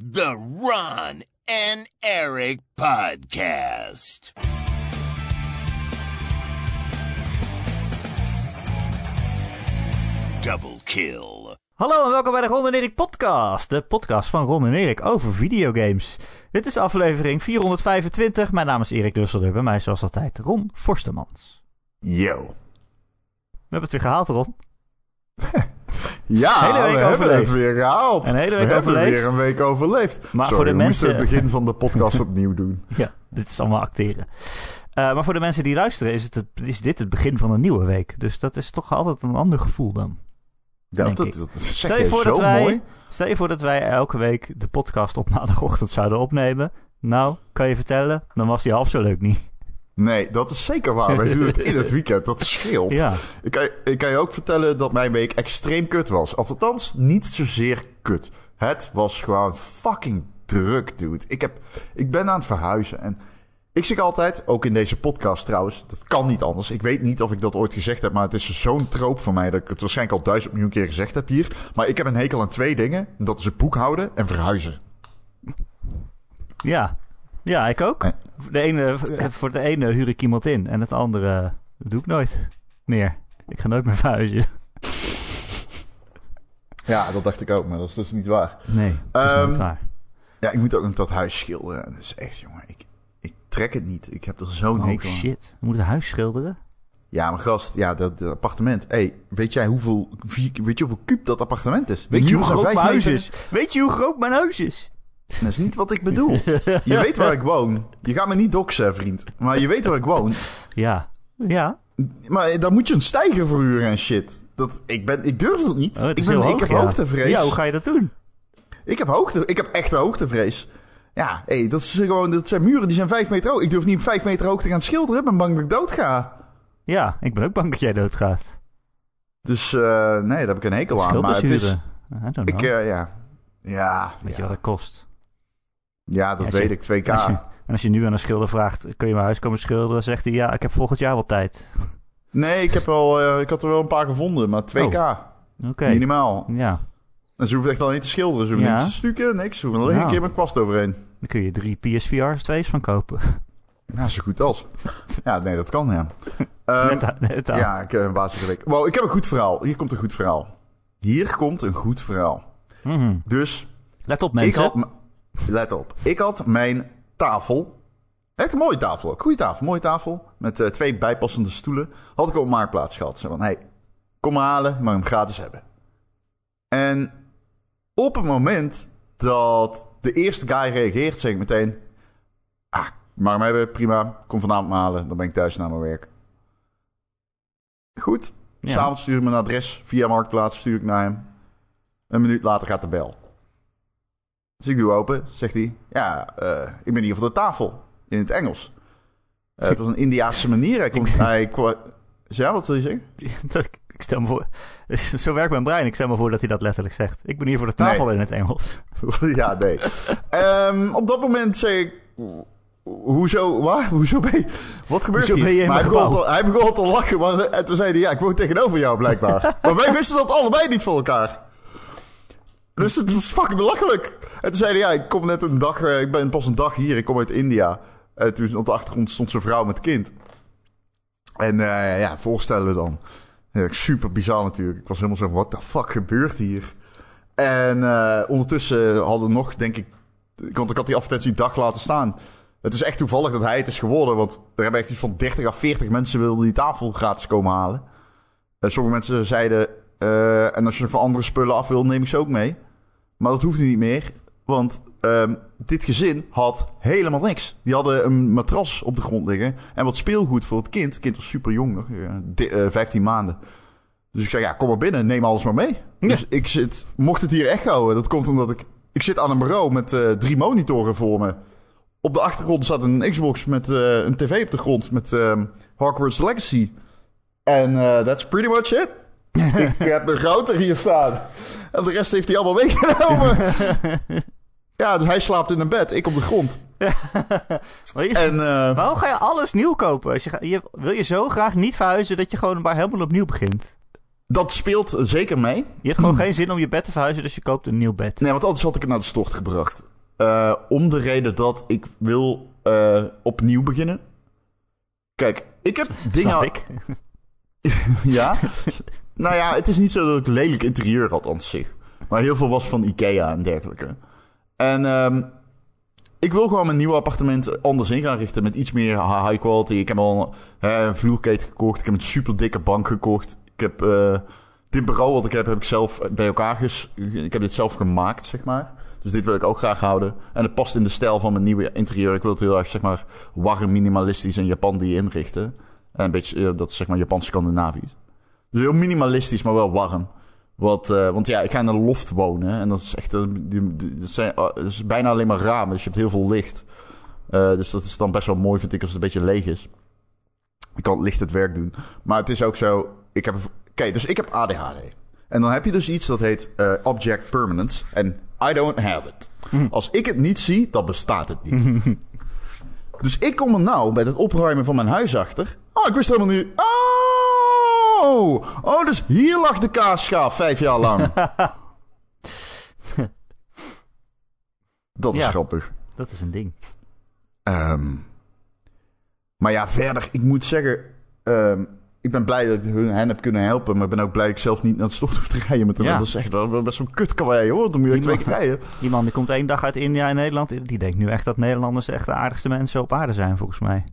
The Ron and Eric Podcast. Double kill. Hallo en welkom bij de Ron en Erik podcast. De podcast van Ron en Erik over videogames. Dit is aflevering 425. Mijn naam is Erik Dusselder. Bij mij zoals altijd Ron Forstemans. Yo. We hebben het weer gehaald, Ron. Ja, Hele week we hebben overleefd. het weer gehaald. Een hele week we hebben overleefd. weer een week overleefd. Maar Sorry, voor de mensen- het begin van de podcast opnieuw doen. Ja, dit is allemaal acteren. Eh, maar voor de mensen die luisteren is, het het, is dit het begin van een nieuwe week. Dus dat is toch altijd een ander gevoel dan. Ja, dat, dat, dat Stel je voor zo dat wij, mooi. Stel je voor dat wij elke week de podcast op maandagochtend zouden opnemen. Nou, kan je vertellen, dan was die half zo leuk niet. Nee, dat is zeker waar. Wij doen het in het weekend. Dat scheelt. Ja, Ik, kan, ik kan je ook vertellen dat mijn week extreem kut was. Of althans, niet zozeer kut. Het was gewoon fucking druk, dude. Ik, heb, ik ben aan het verhuizen. En ik zeg altijd, ook in deze podcast trouwens, dat kan niet anders. Ik weet niet of ik dat ooit gezegd heb, maar het is zo'n troop van mij dat ik het waarschijnlijk al duizend miljoen keer gezegd heb hier. Maar ik heb een hekel aan twee dingen. En dat is het boekhouden en verhuizen. ja. Ja, ik ook. De ene, voor de ene huur ik iemand in en het andere doe ik nooit meer. Ik ga nooit meer verhuizen. Ja, dat dacht ik ook, maar dat is dus niet waar. Nee, dat is Ehm, nooit waar. Ja, ik moet ook nog dat huis schilderen. En dat is echt, jongen, ik, ik trek het niet. Ik heb er zo'n Oh hekel aan. shit, we moeten een huis schilderen? Ja, maar gast, ja, dat, dat appartement. hey, weet jij hoeveel, weet je hoeveel kuub dat appartement is? Weet je hoe groot mijn huis is? Weet je hoe groot mijn huis is? Dat is niet wat ik bedoel. je weet waar ik woon. Je gaat me niet doxen, vriend. Maar je weet waar ik woon. Ja, ja. Maar dan moet je een stijger verhuren en shit. Dat, ik, ben, ik durf dat niet. Oh, het ik, ben, heel ik hoog, heb ja. hoogtevrees. Ja, hoe ga je dat doen? ik, heb hoogte, ik heb echte hoogtevrees. Ja, hey, dat, is gewoon, dat zijn muren die zijn vijf meter hoog. Ik durf niet op vijf meter hoog te gaan schilderen. Ik ben bang dat ik dood ga. Ja, ik ben ook bang dat jij doodgaat. Dus eh, nee, daar heb ik een hekel aan. Maar het is... Schildblessure. I don't know. Ik, eh, ja... Ja, Weet je wat het kost? Ja, dat Ja, weet ik. 2K. Als je, en als je nu aan een schilder vraagt, kun je mijn huis komen schilderen? Zegt hij, ja, ik heb volgend jaar wel tijd. Nee, ik, heb wel, eh, ik had er wel een paar gevonden, maar 2K. Oké. Minimaal. Ja, En ze hoeven echt al niet te schilderen. Ze hoeven Ja. niks te stukken, niks. Ze hoeven alleen Nou. een keer met kwast overheen. dan kun je drie PSVR 2's van kopen. Ja, zo goed als. Ja, nee, dat kan, ja. Net, aan- net aan. ja, ik heb een basis week. Wow, ik heb een goed verhaal. Hier komt een goed verhaal. Hier komt een goed verhaal. Mhm. Dus, Let op ik mensen. had... Let op. Ik had mijn tafel... Echt een mooie tafel. ook. Goeie tafel, mooie tafel. Met eh, twee bijpassende stoelen. Had ik op Marktplaats gehad. Zo van, hey, kom maar halen. Mag hem gratis hebben. En op het moment dat de eerste guy reageert, zeg ik meteen... Ah, mag hem hebben, prima. Kom vanavond halen. Dan ben ik thuis naar mijn werk. Goed. Ja. S'avonds stuur ik mijn adres via Marktplaats. Stuur ik naar hem. Een minuut later gaat de bel. Dus ik doe open. Zegt hij... Ja, eh, ik ben hier voor de tafel. In het Engels. Eh, het was een Indiaanse manier. Hij komt... hij, ja, wat wil je zeggen? Dat- ik stel me voor. Zo werkt mijn brein. Ik stel me voor dat hij dat letterlijk zegt. Ik ben hier voor de tafel Nee. in het Engels. ja, nee. Ehm, op dat moment zei ik... Hoezo, waar? Hoezo ben je... Wat gebeurt Hoezo hier? maar hij begon, hij begon te lachen. Maar, en toen zei hij... Ja, ik woon tegenover jou blijkbaar. maar wij wisten dat allebei niet van elkaar. Dus het was fucking belachelijk. En toen zei hij... Ja, ik kom net een dag... eh, ik ben pas een dag hier. Ik kom uit India. En toen op de achtergrond stond zijn vrouw met kind. En eh, ja, voorstellen dan. Ja, super bizar natuurlijk. Ik was helemaal zo... What the fuck gebeurt hier? En eh, ondertussen hadden nog, denk ik... Want ik had die advertentie dag laten staan. Het is echt toevallig dat hij het is geworden. Want er hebben echt iets van 30 à 40 mensen wilden die tafel gratis komen halen. Eh, sommige mensen zeiden... eh, en als je van andere spullen af wil, neem ik ze ook mee. Maar dat hoeft niet meer. Want ehm, dit gezin had helemaal niks. Die hadden een matras op de grond liggen. En wat speelgoed voor het kind. Het kind was super jong nog. eh, di- eh, 15 maanden. Dus ik zei, ja, kom maar binnen. Neem alles maar mee. Dus ik zit... Mocht het hier echt houden, dat komt omdat ik... Ik zit aan een bureau met eh, drie monitoren voor me. Op de achtergrond staat een Xbox met eh, een tv op de grond met ehm Hogwarts Legacy. En eh, that's pretty much it. ik heb een router hier staan. En de rest heeft hij allemaal meegenomen. ja, dus hij slaapt in een bed, ik op de grond. En eh, Waarom ga je alles nieuw kopen? Als je, wil je zo graag niet verhuizen dat je gewoon maar helemaal opnieuw begint? dat speelt zeker mee. Je hebt gewoon geen zin om je bed te verhuizen, dus je koopt een nieuw bed. Nee, want anders had ik het naar de stort gebracht. Eh, om de reden dat ik wil eh, opnieuw beginnen. Kijk, ik heb dingen... Ik. Ja? nou ja, het is niet zo dat ik lelijk interieur had aan zich. Maar heel veel was van Ikea en dergelijke. En ehm, ik wil gewoon mijn nieuwe appartement anders in gaan richten. Met iets meer hi- high quality. Ik heb al een vloerkleed gekocht. Ik heb een super dikke bank gekocht. Ik heb eh, dit bureau wat ik heb, heb ik zelf bij elkaar ges... Ik heb dit zelf gemaakt, zeg maar. Dus dit wil ik ook graag houden. En het past in de stijl van mijn nieuwe interieur. Ik wil het heel erg, zeg maar, warm, minimalistisch en Japan die inrichten. En een beetje, eh, dat is zeg maar Japans-Scandinavisch. Dus heel minimalistisch, maar wel warm. Wat, eh, want ja, ik ga in een loft wonen. En dat is echt. eh, die- die- dat, zijn, eh, dat is bijna alleen maar ramen. Dus je hebt heel veel licht. Eh, dus dat is dan best wel mooi, vind ik, als het een beetje leeg is. Ik kan het licht het werk doen. Maar het is ook zo. Ik heb. Kijk, dus ik heb ADHD. En dan heb je dus iets dat heet eh, object permanence. En I don't have it. Als ik het niet zie, dan bestaat het niet. dus ik kom er nou bij het opruimen van mijn huis achter. Oh, ik wist helemaal niet. Oh! Oh, dus hier lag de kaasschaaf vijf jaar lang. dat is Ja. grappig. Dat is een ding. Ehm, maar ja, verder, ik moet zeggen... ehm, ik ben blij dat ik hun, hen heb kunnen helpen. Maar ik ben ook blij dat ik zelf niet naar het stort hoef te rijden. Met hem. Ja. Dat is echt wel best zo'n kut karwei, hoor. Dan moet je twee keer rijden. Die man die komt één dag uit India in Nederland. Die denkt nu echt dat Nederlanders echt de aardigste mensen op aarde zijn, volgens mij.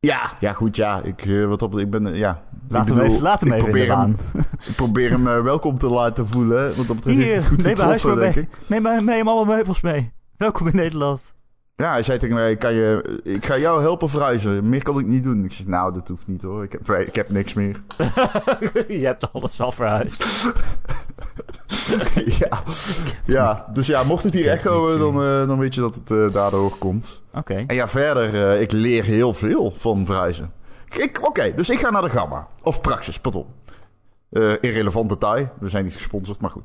Ja, ja goed, ja. Ik, eh, wat op, ik ben, eh, ja. Laat Ik hem even, laat hem even probeer baan. Ik probeer hem eh, welkom te laten voelen. Want Hier, het goed neem getroffen, denk mee. ik. Neem maar mee allemaal meubels mee. Welkom in Nederland. Ja, hij zei tegen mij, kan je, ik ga jou helpen verhuizen. Meer kan ik niet doen. Ik zeg, nou, dat hoeft niet hoor. Ik heb, ik heb niks meer. Je hebt alles al verhuisd. ja. ja, dus ja, mocht het hier echo, dan, eh, dan weet je dat het eh, daardoor komt. Oké. En ja, verder, eh, ik leer heel veel van verhuizen. Ik- Oké, dus ik ga naar de Gamma. Of Praxis, pardon. Eh, irrelevant detail. We zijn niet gesponsord, maar goed.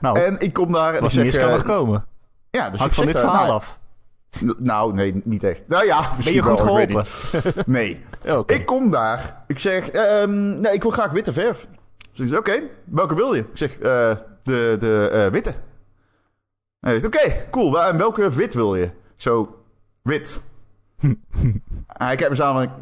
Nou, En ik kom daar en ik zeg... kan eh, komen. ja, dus ik van dit verhaal nou, af. Nou, nee, niet echt. Nou ja, Ben misschien je goed wel, ik geholpen? niet. Nee. Oké. Ik kom daar. Ik zeg, ehm, nee, ik wil graag witte verf. Dus ik zeg, oké, welke wil je? Ik zeg, eh, de, de eh, witte. Hij zegt, oké, cool. En welke wit wil je? Ik Zo, wit. Hij kijkt me samen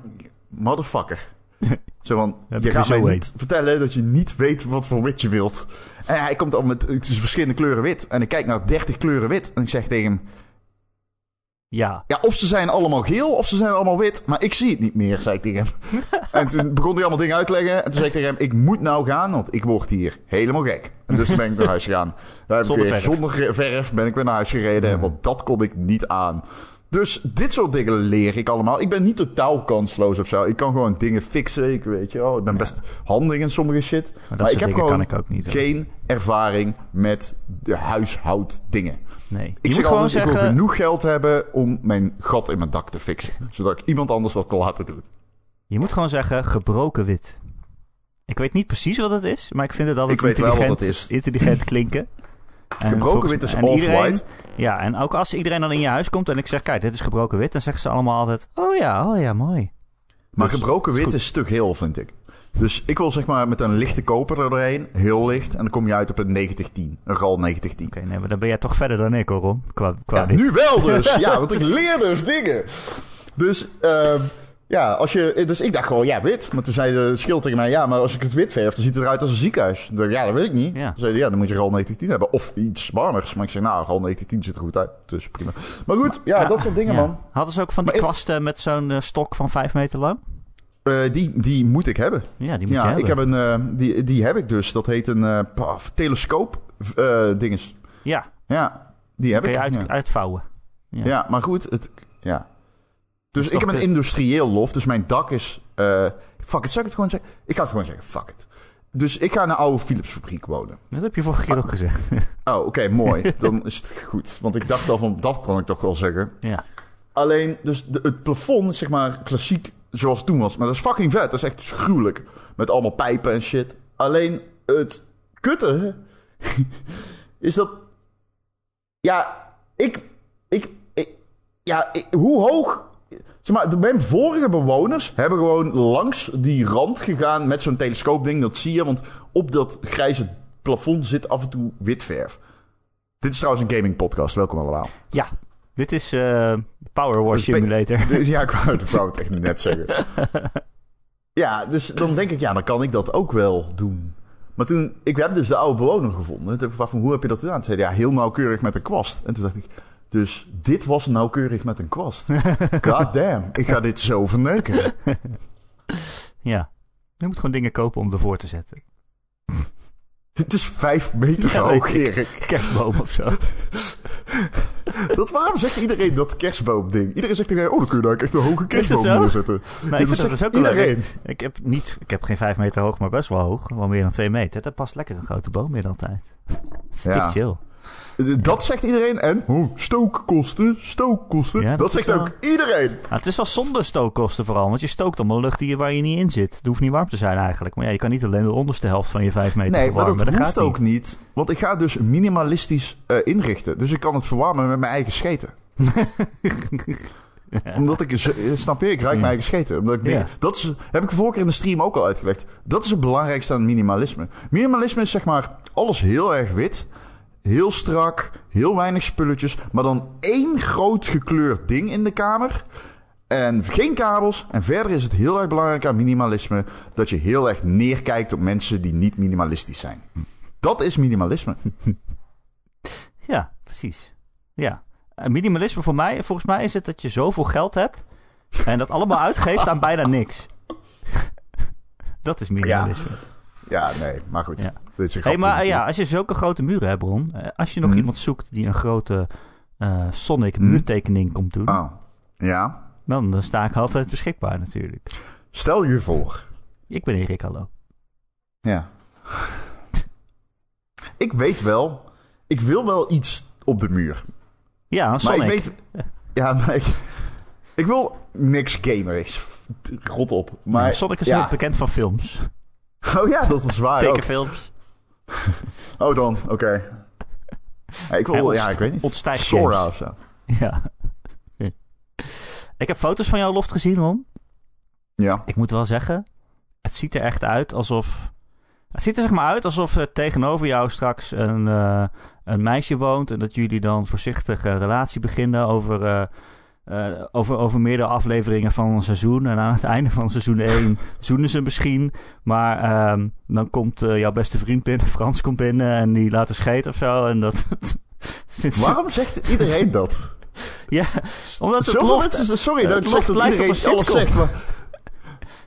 motherfucker. Zo van, Heb je gaat mij niet vertellen dat je niet weet wat voor wit je wilt. En hij komt al met verschillende kleuren wit. En ik kijk naar 30 kleuren wit. En ik zeg tegen hem, Ja. ja, of ze zijn allemaal geel of ze zijn allemaal wit. Maar ik zie het niet meer, zei ik tegen hem. en toen begon hij allemaal dingen uit te leggen. En toen zei ik tegen hem, ik moet nou gaan, want ik word hier helemaal gek. En dus ben ik naar huis gegaan. Daar heb Zonder ik weer, verf. Zonder verf ben ik weer naar huis gereden. Want dat kon ik niet aan. Dus dit soort dingen leer ik allemaal. Ik ben niet totaal kansloos of zo. Ik kan gewoon dingen fixen. Ik weet je, oh, ik ben best handig in sommige shit. Maar, ik heb gewoon ik ook niet, geen ervaring met de huishouddingen. Nee. Ik je zeg gewoon altijd, ik wil zeggen... genoeg geld hebben om mijn gat in mijn dak te fixen. Zodat ik iemand anders dat kan laten doen. Je moet gewoon zeggen gebroken wit. Ik weet niet precies wat het is, maar ik vind het altijd Ik weet wel wat intelligent, het is. intelligent klinken. En Gebroken wit is off-white. Ja, en ook als iedereen dan in je huis komt en ik zeg, kijk, dit is gebroken wit, dan zeggen ze allemaal altijd, oh ja, oh ja, mooi. Maar Dus, gebroken wit is stuk heel, vind ik. Dus ik wil zeg maar met een lichte koper er doorheen. Heel licht. En dan kom je uit op een 9010. Een RAL 9010. Oké, nee, maar dan ben jij toch verder dan ik hoor, qua, qua Ja, nu wel dus. Ja, want ik leer dus dingen. Dus, ehm, ja, als je... Dus ik dacht gewoon, ja, wit. Maar toen zei de schild tegen mij, ja, maar als ik het wit verf, dan ziet het eruit als een ziekenhuis. Dan dacht ik, ja, dat weet ik niet. Ja. Toen zei ja, dan moet je RAL 1910 hebben. Of iets warmers. Maar ik zei, nou, RAL 1910 ziet er goed uit. Dus prima. Maar goed, ja, dat soort dingen, Ja. man. Hadden ze ook van die ik- kwasten met zo'n eh, stok van vijf meter lang? Eh, die, die moet ik hebben. Ja, die moet je Ja, hebben. ik heb een, eh, die, die heb ik dus. Dat heet een eh, paf, telescoop eh dinges. Ja, Ja, die heb kun ik. je uit, ja. uitvouwen. Ja. Ja, maar goed, het, ja. Dus ik heb een industrieel loft, dus mijn dak is... eh, fuck it, zou ik het gewoon zeggen? Ik ga het gewoon zeggen, fuck it. Dus ik ga in een oude Philips fabriek wonen. Dat heb je vorige keer ook gezegd. Oh, oké, mooi. Dan is het goed. Want ik dacht al van, dat kan ik toch wel zeggen. ja. Alleen, dus de, het plafond is zeg maar klassiek zoals het toen was. Maar dat is fucking vet. Dat is echt gruwelijk. Met allemaal pijpen en shit. Alleen, het kutte is dat... Ja, ik... ik, ik ja, ik- hoe hoog... Zeg maar, mijn vorige bewoners hebben gewoon langs die rand gegaan met zo'n telescoopding. Dat zie je, want op dat grijze plafond zit af en toe wit verf. Dit is trouwens een gaming podcast. Welkom allemaal. Ja, Dit is eh Power Wash Dus Simulator. Dus ja, ik wou, ik wou het echt net zeggen. Ja, dus dan denk ik, ja, dan kan ik dat ook wel doen. Maar toen, ik heb dus de oude bewoner gevonden. Toen heb ik gevraagd van, hoe heb je dat gedaan? Toen zei hij, ja, heel nauwkeurig met een kwast. En toen dacht ik, dus dit was nauwkeurig met een kwast. God damn, ik ga dit zo verneuken. Ja. Je moet gewoon dingen kopen om ervoor te zetten. Het is vijf meter Ja, hoog. Erik. Kerstboom of zo. Dat, waarom zegt iedereen dat kerstboomding? Iedereen zegt tegen mij, oh, dan kun je daar echt een hoge kerstboom neerzetten. Nee, ik vind dat zegt dus ook leuk. iedereen. Ik heb, niet, ik heb geen vijf meter hoog, maar best wel hoog. Wel meer dan twee meter. Dat past lekker een grote boom in altijd. Dat is Ja. chill. Dat zegt iedereen. En oh, stookkosten, stookkosten. Ja, dat zegt wel- ook iedereen. Nou, het is wel zonder stookkosten vooral. Want je stookt allemaal lucht die, waar je niet in zit. Het hoeft niet warm te zijn eigenlijk. Maar ja, je kan niet alleen de onderste helft van je vijf meter Nee, maar verwarmen. dat dat hoeft gaat ook niet. Want ik ga dus minimalistisch eh, inrichten. Dus ik kan het verwarmen met mijn eigen scheten. Omdat ik, eh, snap je, ik ruik mijn eigen scheten. Omdat ik denk, Ja. dat is, heb ik de vorige keer in de stream ook al uitgelegd. Dat is het belangrijkste aan minimalisme. Minimalisme is zeg maar alles heel erg wit. Heel strak, heel weinig spulletjes. Maar dan één groot gekleurd ding in de kamer. En geen kabels. En verder is het heel erg belangrijk aan minimalisme... dat je heel erg neerkijkt op mensen die niet minimalistisch zijn. Dat is minimalisme. Ja, precies. Ja. En minimalisme voor mij, volgens mij is het dat je zoveel geld hebt en dat allemaal uitgeeft aan bijna niks. dat is minimalisme. Ja, nee, maar goed. Ja. Dit is een hey, maar ja, als je zulke grote muren hebt, Ron, eh, als je nog Mhm. iemand zoekt die een grote eh, Sonic muurtekening komt doen, Oh, ja. dan, dan sta ik altijd beschikbaar natuurlijk. Stel je voor. Ik ben Erik, hallo. Ja. ik weet wel... Ik wil wel iets op de muur. Ja, een Maar Sonic. ik weet... Ja, maar ik... Ik wil niks gamers. Rot op. Maar, Sonic is ja. natuurlijk bekend van films. Oh ja, dat is waar. Tekenfilms. Oh dan, oké. Ja, ik wil... Ja, ik weet niet. ontstijgt Sora games. of zo. Ja. ik heb foto's van jouw loft gezien, Ron. Ja. Ik moet wel zeggen, het ziet er echt uit alsof... Het ziet er zeg maar uit alsof er tegenover jou straks een, eh, een meisje woont... en dat jullie dan voorzichtig een relatie beginnen over, eh, eh, over, over meerdere afleveringen van een seizoen. En aan het einde van seizoen 1 zoenen ze misschien. Maar ehm, dan komt eh, jouw beste vriend binnen, Frans komt binnen... en die laat een scheet of zo. En dat... Waarom zegt iedereen dat? Ja, omdat het loft, mensen... Sorry dat het ik loft dat lijkt op iedereen een alles zegt, maar...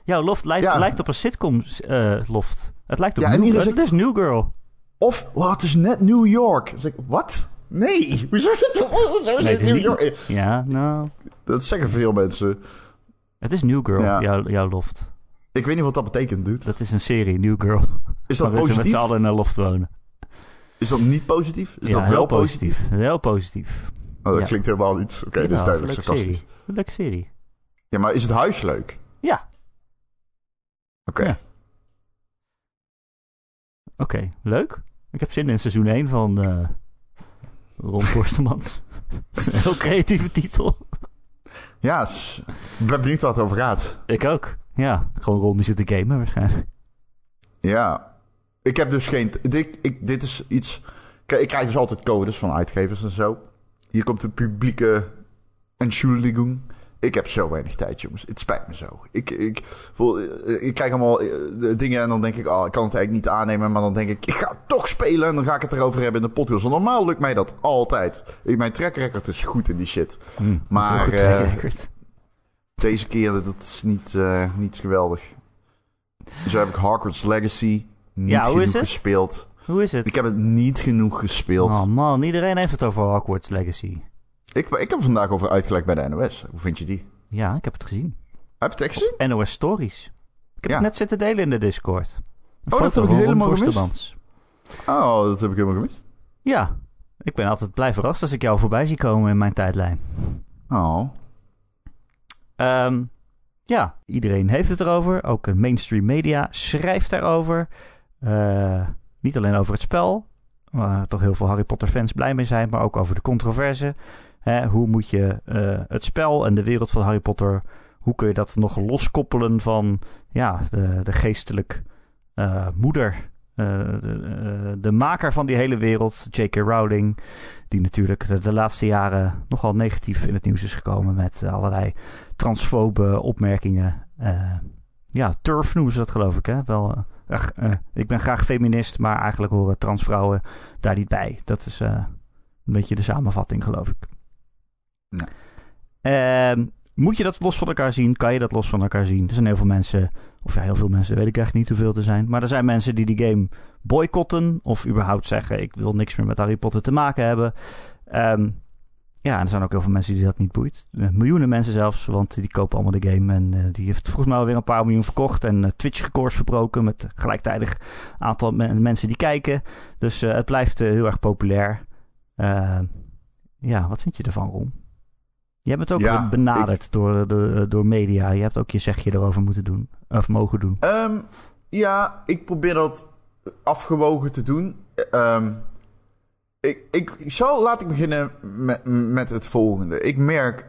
jouw loft lijkt, Ja. lijkt op een sitcom eh, loft. Het lijkt op Ja, en New, zegt- is New Girl. Of, wow, het is net New York. Ik, wat? Nee, hoezo is het, hoezo is Nee, het het is New niet- York? Ja, nou, Dat zeggen veel mensen. het is New Girl, Ja. jouw, jouw loft. Ik weet niet wat dat betekent, dude. Dat is een serie, New Girl. Is dat Waarin ze met positief? z'n allen in een loft wonen. Is dat niet positief? Is ja, dat wel positief? Heel positief. Oh, dat Ja. klinkt helemaal niet. Oké, Ja, dat is duidelijk leuke sarcastisch. serie. Een leuke serie. Ja, maar is het huis leuk? Ja, Oké. Ja. oké. Leuk. Ik heb zin in seizoen 1 van eh Ron Forstemans. een heel creatieve titel. Ja, ik ben benieuwd waar het over gaat. Ik ook. Ja, gewoon Ron die zit te gamen waarschijnlijk. Ja. Ik heb dus geen... Dit, ik, dit is iets... Kijk, ik krijg dus altijd codes van uitgevers en zo. Hier komt de publieke Entschuldigung. Ik heb zo weinig tijd, jongens. Het spijt me zo. Ik, ik, voel, eh, ik krijg allemaal eh, de dingen en dan denk ik... Oh, ik kan het eigenlijk niet aannemen. Maar dan denk ik, ik ga het toch spelen. En dan ga ik het erover hebben in de podcast. Want normaal lukt mij dat altijd. Ik, mijn track record is goed in die shit. Hm, Maar, record. Deze keer, dat is niet, niet geweldig. Dus heb ik Hogwarts Legacy niet Ja, genoeg gespeeld. Hoe is het? Ik heb het niet genoeg gespeeld. Oh man, iedereen heeft het over Hogwarts Legacy. Ik, ik heb vandaag over uitgelegd bij de NOS. Hoe vind je die? Ja, ik heb het gezien. Heb je het echt gezien? NOS Stories. Ik heb Ja. het net zitten delen in de Discord. Een Oh, dat heb ik helemaal gemist. Oh, dat heb ik helemaal gemist. Ja, ik ben altijd blij verrast als ik jou voorbij zie komen in mijn tijdlijn. Oh. Ehm, ja, iedereen heeft het erover. Ook een mainstream media schrijft daarover. Eh, niet alleen over het spel, waar toch heel veel Harry Potter fans blij mee zijn, maar ook over de controverse. Hè, hoe moet je eh, het spel en de wereld van Harry Potter, hoe kun je dat nog loskoppelen van ja, de, de geestelijk eh, moeder de, eh, de, maker van die hele wereld, J.K. Rowling, die natuurlijk de, laatste jaren nogal negatief in het nieuws is gekomen met allerlei transfobe opmerkingen. ja, turf noemen ze dat geloof ik. Hè? Wel, ik ben graag feminist, maar eigenlijk horen transvrouwen daar niet bij. Dat is een beetje de samenvatting, geloof ik. Ja. Ehm, moet je dat los van elkaar zien? Kan je dat los van elkaar zien? Er zijn heel veel mensen, of ja, heel veel mensen, weet ik eigenlijk niet hoeveel te zijn. Maar er zijn mensen die die game boycotten. Of überhaupt zeggen: Ik wil niks meer met Harry Potter te maken hebben. Um, ja, en er zijn ook heel veel mensen die dat niet boeit. Eh, miljoenen mensen zelfs, want die kopen allemaal de game. En uh, die heeft volgens mij alweer een paar miljoen verkocht. En uh, Twitch-records verbroken met gelijktijdig aantal mensen die kijken. Dus het blijft heel erg populair. Ehm, ja, wat vind je ervan, Ron? Je hebt het ook benaderd door, door, door media. Je hebt ook je zegje erover moeten doen. Of mogen doen. Um, ja, ik probeer dat afgewogen te doen. Um, ik, ik zal, laat ik beginnen met, met het volgende. Ik merk.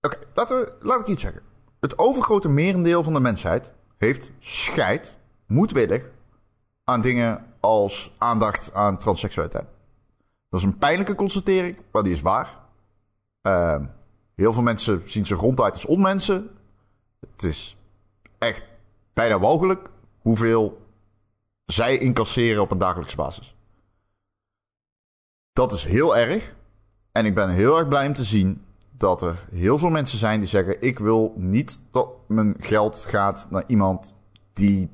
Oké, laten we, laat ik iets zeggen. Het overgrote merendeel van de mensheid heeft scheid, moedwillig, aan dingen als aandacht aan transseksualiteit. Dat is een pijnlijke constatering, maar die is waar. Uh, heel veel mensen zien zich ronduit als onmensen. Het is echt bijna mogelijk hoeveel zij incasseren op een dagelijkse basis. Dat is heel erg. En ik ben heel erg blij om te zien dat er heel veel mensen zijn die zeggen: Ik wil niet dat mijn geld gaat naar iemand die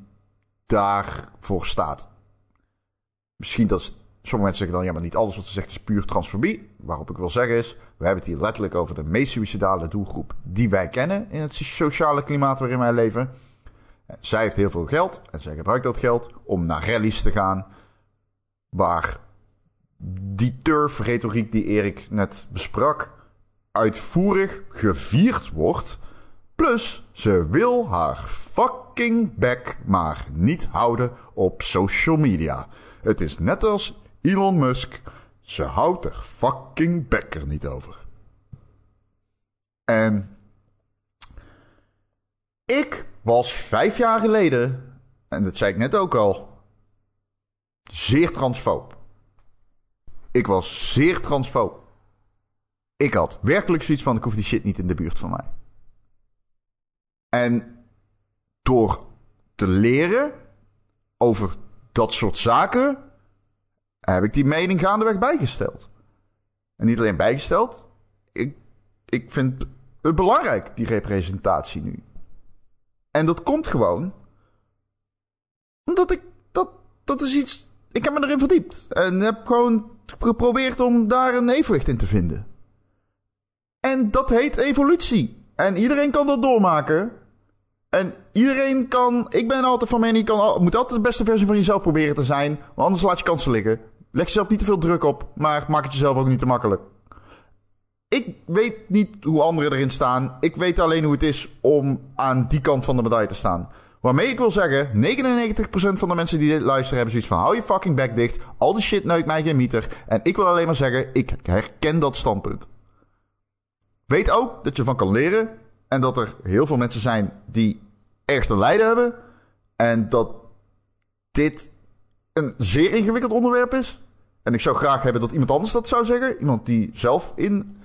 daarvoor staat. Misschien dat Sommige mensen zeggen dan, ja, maar niet alles wat ze zegt is puur transfobie. Waarop ik wil zeggen is, we hebben het hier letterlijk over de meest suicidale doelgroep die wij kennen in het sociale klimaat waarin wij leven. Zij heeft heel veel geld en zij gebruikt dat geld om naar rallies te gaan waar die turf-retoriek die Erik net besprak uitvoerig gevierd wordt. Plus, ze wil haar fucking back maar niet houden op social media. Het is net als Elon Musk, ze houdt er fucking bekker niet over. En ik was vijf jaar geleden, en dat zei ik net ook al, zeer transfoob. Ik was zeer transfoob. Ik had werkelijk zoiets van: ik hoef die shit niet in de buurt van mij. En door te leren over dat soort zaken heb ik die mening gaandeweg bijgesteld. En niet alleen bijgesteld, ik, ik vind het belangrijk, die representatie nu. En dat komt gewoon omdat ik, dat, dat is iets, ik heb me erin verdiept. En heb gewoon geprobeerd om daar een evenwicht in te vinden. En dat heet evolutie. En iedereen kan dat doormaken. En iedereen kan. Ik ben altijd van mening. Je kan, moet altijd de beste versie van jezelf proberen te zijn. Want anders laat je kansen liggen. Leg jezelf niet te veel druk op, maar maak het jezelf ook niet te makkelijk. Ik weet niet hoe anderen erin staan. Ik weet alleen hoe het is om aan die kant van de medaille te staan. Waarmee ik wil zeggen, 99% van de mensen die dit luisteren hebben zoiets van... hou je fucking bek dicht, al die shit neukt mij geen meter. En ik wil alleen maar zeggen, ik herken dat standpunt. Weet ook dat je van kan leren... en dat er heel veel mensen zijn die ergens te lijden hebben... en dat dit een zeer ingewikkeld onderwerp is. En ik zou graag hebben dat iemand anders dat zou zeggen. Iemand die zelf in,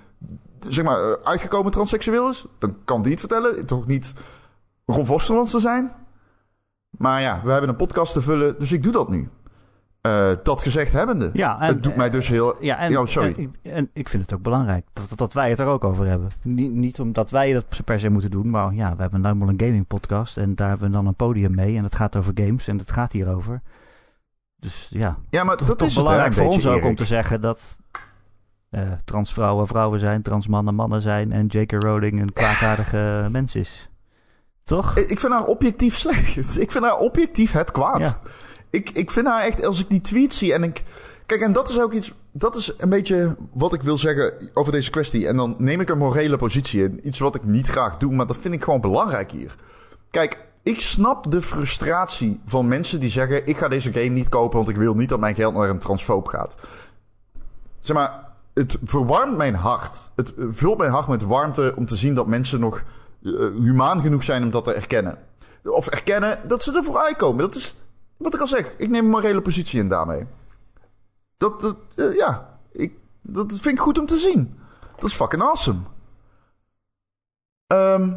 zeg maar, eh, uitgekomen transseksueel is. Dan kan die het vertellen. Toch niet Ron Vosterlands te zijn. Maar ja, we hebben een podcast te vullen, dus ik doe dat nu. Uh, dat gezegd hebbende. Ja, en, het doet mij dus heel. Ja, en, oh, sorry. En, ik vind het ook belangrijk dat, dat, wij het er ook over hebben. Niet, niet omdat wij dat per se moeten doen, maar ja, we hebben nou een gaming podcast en daar hebben we dan een podium mee en het gaat over games en het gaat hierover. Dus ja, ja maar dat, is belangrijk voor ons ook om te zeggen dat uh, transvrouwen vrouwen zijn, transmannen mannen zijn en J.K. Rowling een kwaadaardige mens is. Toch? Ik vind haar objectief slecht. Ik vind haar objectief het kwaad. Ik, ik vind haar echt, als ik die tweet zie en ik... Kijk, en dat is ook iets... Dat is een beetje wat ik wil zeggen over deze kwestie. En dan neem ik een morele positie in. Iets wat ik niet graag doe, maar dat vind ik gewoon belangrijk hier. Kijk, ik snap de frustratie van mensen die zeggen: Ik ga deze game niet kopen, want ik wil niet dat mijn geld naar een transfoob gaat. Zeg maar, het verwarmt mijn hart. Het vult mijn hart met warmte om te zien dat mensen nog uh, humaan genoeg zijn om dat te erkennen. Of erkennen dat ze ervoor uitkomen. Dat is wat ik al zeg, ik neem een morele positie in daarmee. Dat, dat eh, ja, ik, dat vind ik goed om te zien. Dat is fucking awesome. Ehm,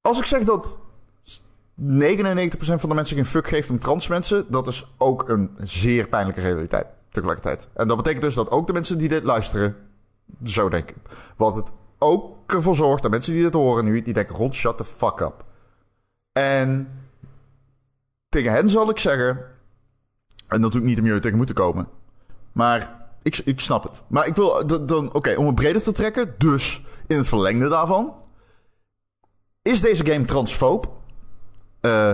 als ik zeg dat 99% van de mensen geen fuck geeft om trans mensen, dat is ook een zeer pijnlijke realiteit tegelijkertijd. En dat betekent dus dat ook de mensen die dit luisteren zo denken. Wat het ook ervoor zorgt dat mensen die dit horen nu, die denken, rond shut the fuck up. En tegen hen zal ik zeggen, en ik niet om jullie tegen moeten komen, maar ik, ik snap het. Maar ik wil dan, oké, om het breder te trekken, dus in het verlengde daarvan, is deze game transfoob? Uh,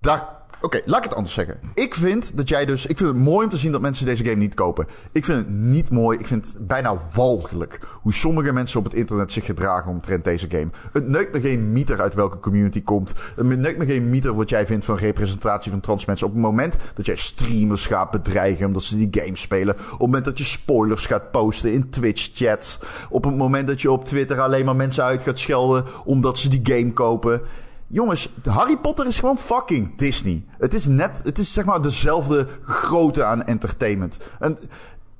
daar Oké, laat ik het anders zeggen. Ik vind dat jij dus. Ik vind het mooi om te zien dat mensen deze game niet kopen. Ik vind het niet mooi. Ik vind het bijna walgelijk hoe sommige mensen op het internet zich gedragen omtrent deze game. Het neukt me geen meter uit welke community komt. Het neukt me geen meter wat jij vindt van representatie van trans mensen. Op het moment dat jij streamers gaat bedreigen omdat ze die game spelen. Op het moment dat je spoilers gaat posten in Twitch-chats. Op het moment dat je op Twitter alleen maar mensen uit gaat schelden omdat ze die game kopen. Jongens, Harry Potter is gewoon fucking Disney. Het is net, het is zeg maar dezelfde grootte aan entertainment. En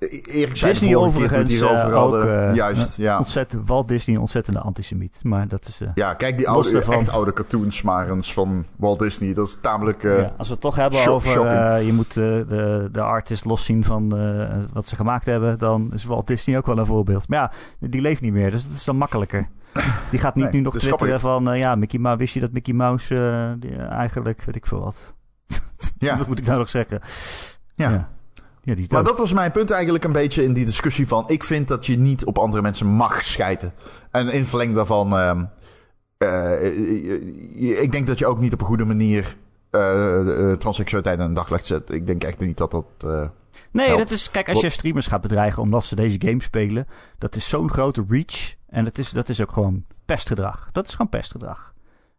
Erik zei Disney overigens uh, ook, uh, Juist, ja. Ontzettend, Walt Disney, ontzettende antisemiet. Maar dat is... Uh, ja, kijk die oude, echt oude cartoons van Walt Disney. Dat is tamelijk ja, Als we het toch hebben over... je moet de, de artist loszien van wat ze gemaakt hebben... dan is Walt Disney ook wel een voorbeeld. Maar ja, die leeft niet meer. Dus dat is dan makkelijker. Die gaat niet nu nog twitteren van... Uh, ja, Mickey Mouse, wist je dat Mickey Mouse uh, die, uh, eigenlijk... weet ik veel wat. ja. wat moet ik nou nog zeggen? Ja. ja. Ja die maar dat was mijn punt eigenlijk een beetje in die discussie van... ik vind dat je niet op andere mensen mag schijten. En in verlenging daarvan... Ehm, ik denk dat je ook niet op een goede manier... transseksualiteit aan de daglicht zet. Ik denk echt niet dat dat... Nee, dat is, kijk, als je streamers gaat bedreigen omdat ze deze game spelen, dat is zo'n grote reach. En dat is, dat is ook gewoon pestgedrag. Dat is gewoon pestgedrag.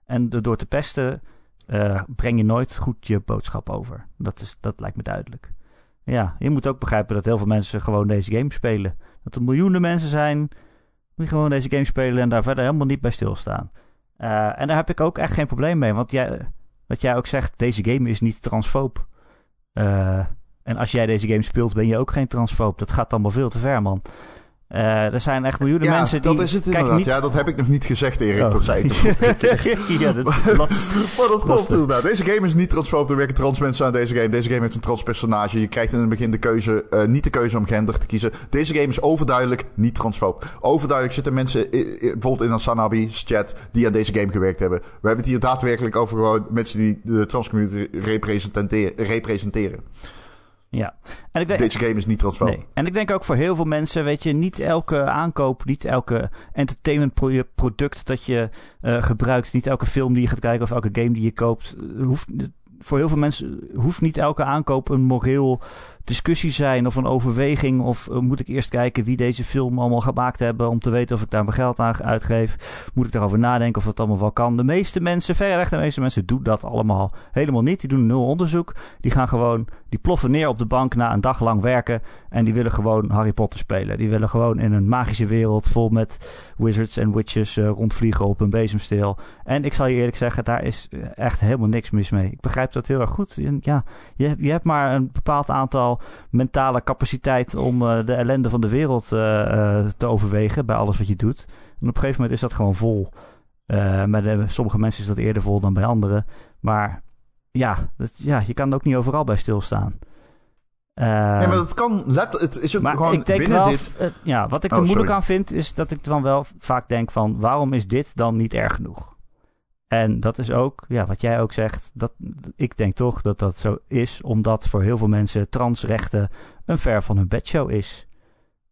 En door te pesten uh, breng je nooit goed je boodschap over. Dat, is, dat lijkt me duidelijk. Ja, je moet ook begrijpen dat heel veel mensen gewoon deze game spelen. Dat er miljoenen mensen zijn die gewoon deze game spelen en daar verder helemaal niet bij stilstaan. Uh, en daar heb ik ook echt geen probleem mee. Want jij, wat jij ook zegt, deze game is niet transfoob. Uh, en als jij deze game speelt, ben je ook geen transfoob. Dat gaat allemaal veel te ver, man. Uh, er zijn echt miljoenen ja, mensen die. Dat is het inderdaad. Niet... Ja, dat heb ik nog niet gezegd, Erik. Oh. Dat zei ik ja, dat maar dat klopt inderdaad. Deze game is niet transfoob. Er werken trans mensen aan deze game. Deze game heeft een trans personage. Je krijgt in het begin de keuze, uh, niet de keuze om gender te kiezen. Deze game is overduidelijk niet transfoob. Overduidelijk zitten mensen, bijvoorbeeld in een Sanabi's chat, die aan deze game gewerkt hebben. We hebben het hier daadwerkelijk over gewoon mensen die de transcommunity representeren. Ja. En ik denk, Deze game is niet transfoob. Nee. En ik denk ook voor heel veel mensen, weet je, niet elke aankoop, niet elke entertainment product dat je uh, gebruikt, niet elke film die je gaat kijken of elke game die je koopt, hoeft, voor heel veel mensen hoeft niet elke aankoop een moreel discussie zijn of een overweging. Of uh, moet ik eerst kijken wie deze film allemaal gemaakt hebben om te weten of ik daar mijn geld aan uitgeef. Moet ik daarover nadenken of dat allemaal wel kan. De meeste mensen, verreweg de meeste mensen, doen dat allemaal helemaal niet. Die doen nul onderzoek. Die gaan gewoon, die ploffen neer op de bank na een dag lang werken. En die willen gewoon Harry Potter spelen. Die willen gewoon in een magische wereld vol met wizards en witches uh, rondvliegen op een bezemsteel. En ik zal je eerlijk zeggen, daar is echt helemaal niks mis mee. Ik begrijp dat heel erg goed. Ja, je, je hebt maar een bepaald aantal mentale capaciteit om uh, de ellende van de wereld uh, uh, te overwegen bij alles wat je doet. En op een gegeven moment is dat gewoon vol. bij sommige mensen is dat eerder vol dan bij anderen. Maar ja, dat, ja je kan er ook niet overal bij stilstaan. nee, maar dat kan let, het is ook gewoon ik denk binnen wel, dit... ja, wat ik er oh, moeilijk aan vind, is dat ik dan wel vaak denk van... waarom is dit dan niet erg genoeg? En dat is ook, ja, wat jij ook zegt, dat, ik denk toch dat dat zo is, omdat voor heel veel mensen transrechten een ver van hun bedshow is.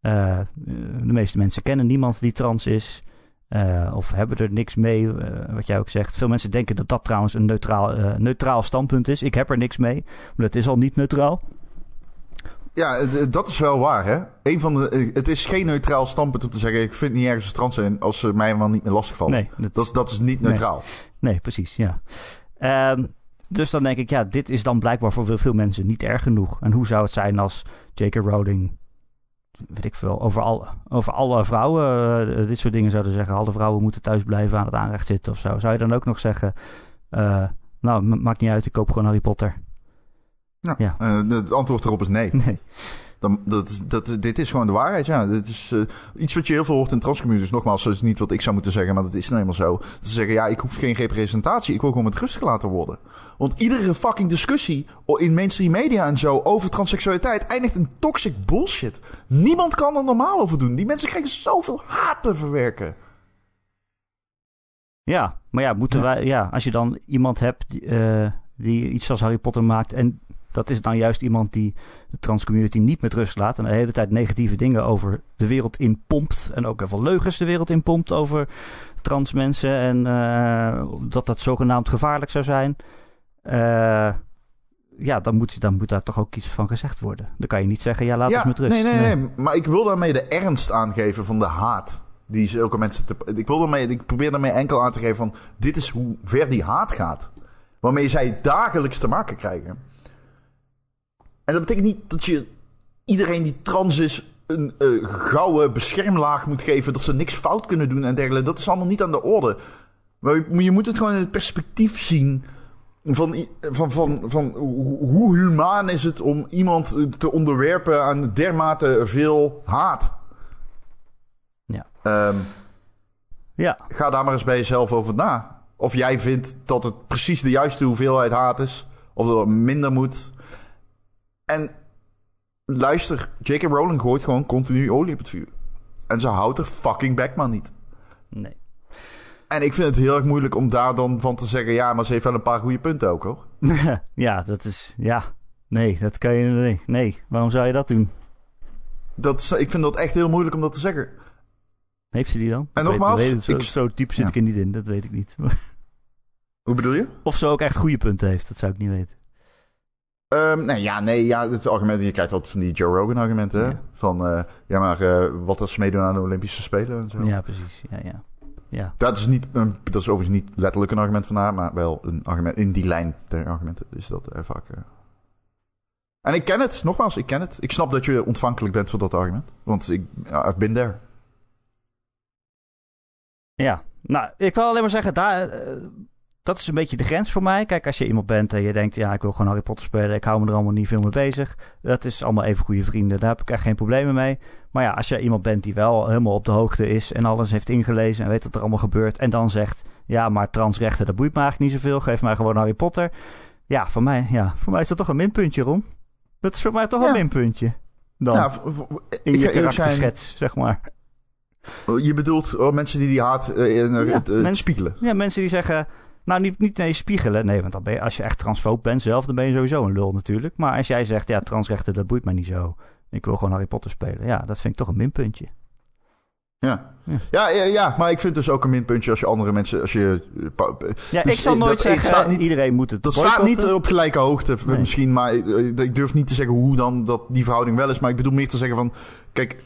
Uh, de meeste mensen kennen niemand die trans is, uh, of hebben er niks mee, uh, wat jij ook zegt. Veel mensen denken dat dat trouwens een neutraal, neutraal standpunt is. Ik heb er niks mee, maar dat is al niet neutraal. Ja, dat is wel waar, hè? Een van de, het is geen neutraal standpunt om te zeggen... ik vind niet ergens een trans zijn als ze mij helemaal niet meer lastigvallen. Nee, dat, dat, dat is niet neutraal. Nee, precies, ja. Um, dus dan denk ik, ja, dit is dan blijkbaar voor veel, veel mensen niet erg genoeg. En hoe zou het zijn als J.K. Rowling, weet ik veel, over, al, over alle vrouwen uh, dit soort dingen zouden zeggen... alle vrouwen moeten thuis blijven aan het aanrecht zitten of zo. Zou je dan ook nog zeggen, uh, nou, maakt niet uit, ik koop gewoon Harry Potter... Ja. Ja. Eh, het antwoord erop is nee. Nee. Dan, dat, dat, dit is gewoon de waarheid, ja. Dit is eh, iets wat je heel veel hoort in transcommunities. Nogmaals, dat is niet wat ik zou moeten zeggen, maar dat is nou eenmaal zo. Ze zeggen, ja, ik hoef geen representatie. Ik wil gewoon met rust gelaten worden. Want iedere fucking discussie in mainstream media en zo over transseksualiteit eindigt in toxic bullshit. Niemand kan er normaal over doen. Die mensen krijgen zoveel haat te verwerken. Ja, maar ja, moeten wij, ja, als je dan iemand hebt die, eh, die iets als Harry Potter maakt en dat is dan juist iemand die de transcommunity niet met rust laat en de hele tijd negatieve dingen over de wereld inpompt en ook heel veel leugens de wereld inpompt over trans mensen en eh, dat dat zogenaamd gevaarlijk zou zijn. Eh, ja, dan moet, dan moet daar toch ook iets van gezegd worden. Dan kan je niet zeggen, ja, laat ja, ons met rust. Nee, nee, nee, Maar ik wil daarmee de ernst aangeven van de haat. Die zulke mensen te, ik, wil daarmee, ik probeer daarmee enkel aan te geven van... Dit is hoe ver die haat gaat. Waarmee zij dagelijks te maken krijgen. En dat betekent niet dat je iedereen die trans is... een eh, gouden beschermlaag moet geven... dat ze niks fout kunnen doen en dergelijke. Dat is allemaal niet aan de orde. Maar je, je moet het gewoon in het perspectief zien... Van, van, van, van hoe hoe humaan is het om iemand te onderwerpen aan dermate veel haat? Ja. Ehm, Ja, ga daar maar eens bij jezelf over na. Of jij vindt dat het precies de juiste hoeveelheid haat is. Of dat het minder moet. En luister, J.K. Rowling gooit gewoon continu olie op het vuur. En ze houdt er fucking Beckman niet. nee. En ik vind het heel erg moeilijk om daar dan van te zeggen... ja, maar ze heeft wel een paar goede punten ook, hoor. ja, dat is, ja, nee, dat kan je, nee, nee. Waarom zou je dat doen? Dat, ik vind dat echt heel moeilijk om dat te zeggen. Heeft ze die dan? En Ik nogmaals, weet zo, ik- zo diep zit ja. ik er niet in, dat weet ik niet. Hoe bedoel je? Of ze ook echt goede punten heeft, dat zou ik niet weten. Ehm, nee, ja, nee, ja, het argument, je krijgt altijd van die Joe Rogan argumenten? Ja. Van, eh, ja, maar eh, wat als ze meedoen aan de Olympische Spelen en zo. Ja, precies. Ja, ja. Ja, Dat is, niet, een- dat is overigens niet letterlijk een argument van haar, maar wel een argument in die lijn der argumenten is dat eh, vaak. eh. En ik ken het, nogmaals, ik ken het. Ik snap dat je ontvankelijk bent voor dat argument, want ik, I've been there. ja. Nou, ik wil alleen maar zeggen, daar, dat is een beetje de grens voor mij. Kijk, als je iemand bent en je denkt, ja, ik wil gewoon Harry Potter spelen. Ik hou me er allemaal niet veel mee bezig. Dat is allemaal even goede vrienden. Daar heb ik echt geen problemen mee. Maar ja, als je iemand bent die wel helemaal op de hoogte is en alles heeft ingelezen en weet wat er allemaal gebeurt. En dan zegt, ja, maar transrechten, dat boeit me eigenlijk niet zoveel. Geef mij gewoon Harry Potter. Ja, voor mij, ja, voor mij is dat toch een minpuntje, Ron. Dat is voor mij toch Ja. een minpuntje. Dan, v- in je zijn, karakterschets, zeg maar. je bedoelt oh, mensen die die haat eh, in, eh, Ja, het, mensen- spiegelen. Ja, mensen die zeggen... Nou, niet, niet nee, spiegelen. Nee, want dan ben je, als je echt transfoob bent zelf, dan ben je sowieso een lul natuurlijk. Maar als jij zegt, ja, transrechten, dat boeit mij niet zo. Ik wil gewoon Harry Potter spelen. Ja, dat vind ik toch een minpuntje. Ja. Ja. Ja. Maar ik vind dus ook een minpuntje als je andere mensen, als je... eh, pa- Ja, Dus, ik zal eh, nooit dat- ik zeggen, niet- iedereen moet het Dat staat niet op gelijke hoogte Nee. misschien, maar eh, ik durf niet te zeggen hoe dan dat die verhouding wel is. Maar ik bedoel meer te zeggen van, kijk,